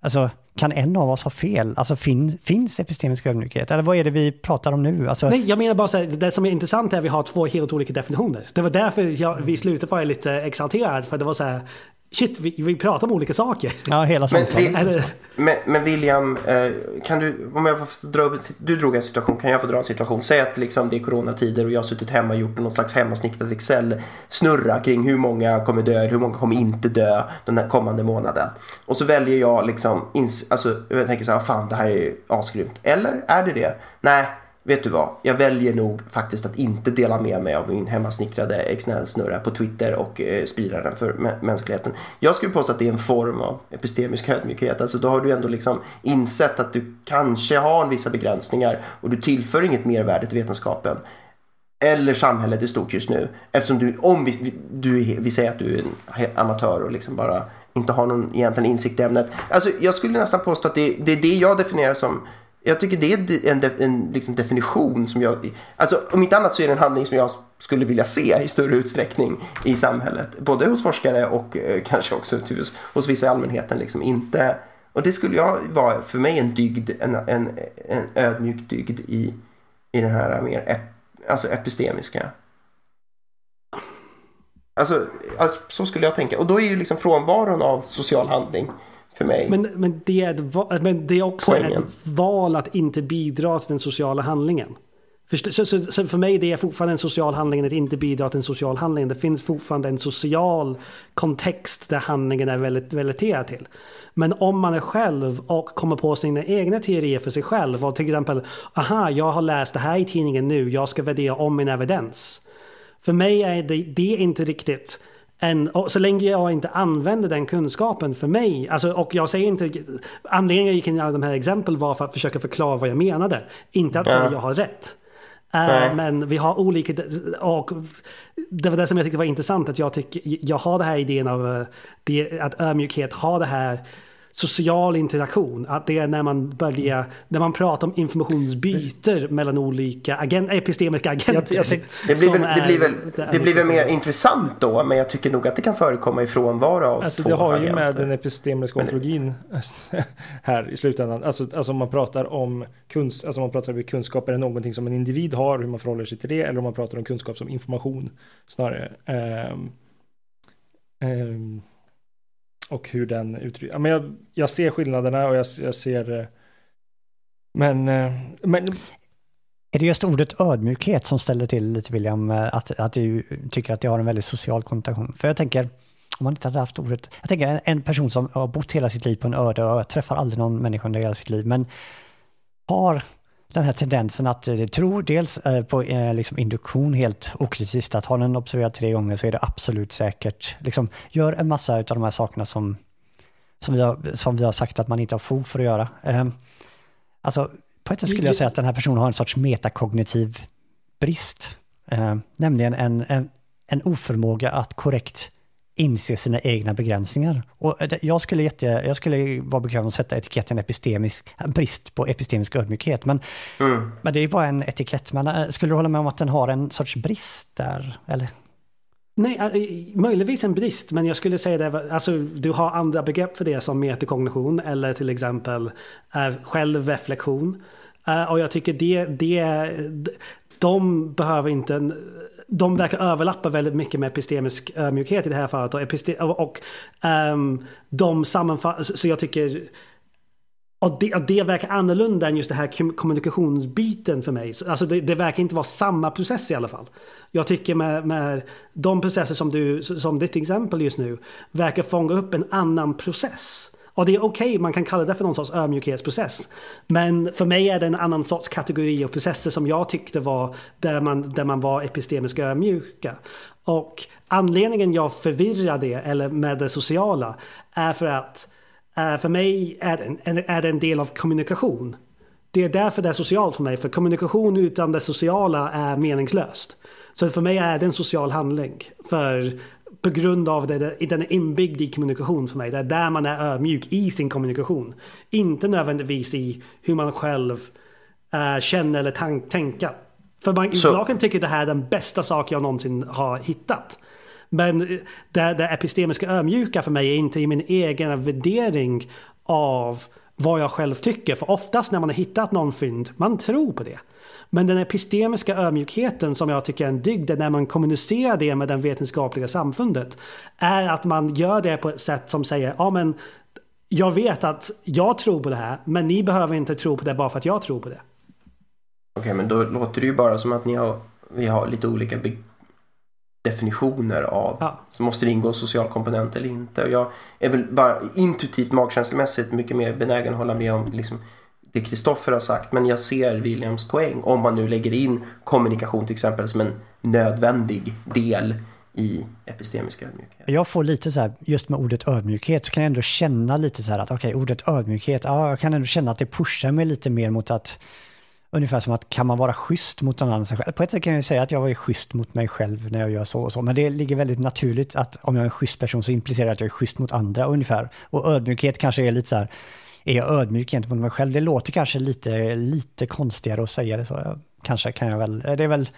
Alltså, kan en av oss ha fel? Alltså fin, finns epistemisk ödmjukhet? Eller vad är det vi pratar om nu? Alltså... Nej, jag menar bara så här, det som är intressant är att vi har två helt olika definitioner. Det var därför jag, vi slutet var lite exalterad, för det var så här, Shit, vi, vi pratar om olika saker. Ja, hela samtalet. Men, men, William, eh, kan du, om jag får dra upp, du drog en situation, kan jag få dra en situation? Säg att liksom det är coronatider och jag har suttit hemma och gjort någon slags hemmasnickrad Excel-snurra kring hur många kommer dö, hur många kommer inte dö den här kommande månaden. Och så väljer jag liksom, alltså jag tänker så här, fan det här är asgrymt. Eller är det det? Nej, vet du vad, jag väljer nog faktiskt att inte dela med mig av min hemmasnickrade XNL-snurra på Twitter och eh, sprida den för mänskligheten. Jag skulle påstå att det är en form av epistemisk ödmjukhet. Alltså då har du ändå liksom insett att du kanske har vissa begränsningar och du tillför inget mervärde till vetenskapen eller samhället i stort just nu. Eftersom du, om vi, du, vi säger att du är en amatör och liksom bara inte har någon egentligen insikt i ämnet. Alltså jag skulle nästan påstå att det, det är det jag definierar som jag tycker det är en, en liksom definition som jag... Alltså om inte annat så är det en handling som jag skulle vilja se i större utsträckning i samhället. Både hos forskare och eh, kanske också typ hos, hos vissa i allmänheten. Liksom inte, och det skulle jag vara för mig en dygd, en, en, en ödmjuk dygd i, i den här mer ep, alltså epistemiska. Alltså, alltså, så skulle jag tänka. Och då är ju liksom frånvaron av social handling för mig. Men, men, det, är ett, men det är också Poängen. ett val att inte bidra till den sociala handlingen. För, så, så, så för mig det är fortfarande en social handling att inte bidra till en social handling. Det finns fortfarande en social kontext där handlingen är väldigt relaterad till. Men om man är själv och kommer på sina egna teorier för sig själv och till exempel, aha, jag har läst det här i tidningen nu, jag ska värdera om min evidens. För mig är det, det är inte riktigt en, så länge jag inte använder den kunskapen för mig, alltså, och jag säger inte, anledningen jag gick in i alla de här exemplen var för att försöka förklara vad jag menade, inte att säga jag har rätt. Uh, men vi har olika, och det var det som jag tyckte var intressant, att jag, tycker, jag har det här idén av eh, det, att ödmjukhet har det här social interaktion. Att det är när man börjar, när man pratar om informationsbyter mellan olika agent, epistemiska agenter. Jag, jag, det, blir väl, det, blir väl, det blir väl mer intressant då, men jag tycker nog att det kan förekomma i frånvaro av alltså, två Det har agenter. ju med den epistemiska ontologin här i slutändan. Alltså, alltså om man pratar om kunskap, alltså man pratar om kunskap, är det någonting som en individ har, hur man förhåller sig till det, eller om man pratar om kunskap som information snarare. Um, um, och hur den uttrycker. Ja, jag, jag ser skillnaderna och jag, jag ser... Eh, men, eh, men... Är det just ordet ödmjukhet som ställer till lite William, eh, att, att du tycker att det har en väldigt social konnotation? För jag tänker, om man inte hade haft ordet, jag tänker en person som har bott hela sitt liv på en öde ö, träffar aldrig någon människa under hela sitt liv, men har den här tendensen att eh, tro dels eh, på eh, liksom induktion helt okritiskt, att har den observerat tre gånger så är det absolut säkert. Liksom, gör en massa av de här sakerna som, som, vi har, som vi har sagt att man inte har fog för att göra. Ehm, alltså, på ett sätt skulle jag säga att den här personen har en sorts metakognitiv brist. Ehm, nämligen en, en, en oförmåga att korrekt inse sina egna begränsningar. Och jag skulle, jätte, jag skulle vara bekväm att sätta etiketten epistemisk, brist på epistemisk ödmjukhet. Men, mm. men det är ju bara en etikett. Men eh, skulle du hålla med om att den har en sorts brist där? Eller? Nej, möjligtvis en brist, men jag skulle säga det, alltså du har andra begrepp för det som metakognition eller till exempel självreflektion. Och jag tycker det, det, de behöver inte, de verkar överlappa väldigt mycket med epistemisk ödmjukhet i det här fallet. Och, och, och um, de sammanfattar, så jag tycker och det, och det verkar annorlunda än just det här kommunikationsbiten för mig. Alltså det, det, verkar inte vara samma process i alla fall. Jag tycker med, med de processer som du, som ditt exempel just nu, verkar fånga upp en annan process. Och det är okej, okay, man kan kalla det för någon sorts ödmjukhetsprocess. Men för mig är det en annan sorts kategori av processer som jag tyckte var där man, där man var epistemiskt ödmjuka. Och anledningen jag förvirrar det, eller med det sociala, är för att för mig är det, en, är det en del av kommunikation. Det är därför det är socialt för mig, för kommunikation utan det sociala är meningslöst. Så för mig är det en social handling. För på grund av det, den är inbyggd i kommunikation för mig. Det är där man är ödmjuk i sin kommunikation. Inte nödvändigtvis i hur man själv uh, känner eller tänker. För man, så... jag kan tycka det här är den bästa sak jag någonsin har hittat. Men det, det epistemiska ömjuka för mig är inte i min egen värdering av vad jag själv tycker. För oftast när man har hittat någon fynd, man tror på det. Men den epistemiska ödmjukheten som jag tycker är en dygd när man kommunicerar det med det vetenskapliga samfundet är att man gör det på ett sätt som säger ja men jag vet att jag tror på det här men ni behöver inte tro på det bara för att jag tror på det. Okej okay, men då låter det ju bara som att ni har, vi har lite olika definitioner av ja. så måste det ingå en social komponent eller inte. Och jag är väl bara intuitivt magkänslomässigt mycket mer benägen att hålla med om liksom, det Kristoffer har sagt men jag ser Williams poäng om man nu lägger in kommunikation till exempel som en nödvändig del i epistemisk ödmjukhet. Jag får lite så här, just med ordet ödmjukhet så kan jag ändå känna lite så här att okej, okay, ordet ödmjukhet, ja, jag kan ändå känna att det pushar mig lite mer mot att Ungefär som att kan man vara schysst mot någon annan sig själv? På ett sätt kan jag säga att jag är schysst mot mig själv när jag gör så och så, men det ligger väldigt naturligt att om jag är en schysst person så implicerar det att jag är schysst mot andra ungefär. Och ödmjukhet kanske är lite så här, är jag ödmjuk gentemot mig själv? Det låter kanske lite, lite konstigare att säga det så. Kanske kan jag väl, det är väl,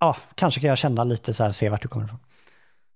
ja, kanske kan jag känna lite så här, se vart du kommer ifrån.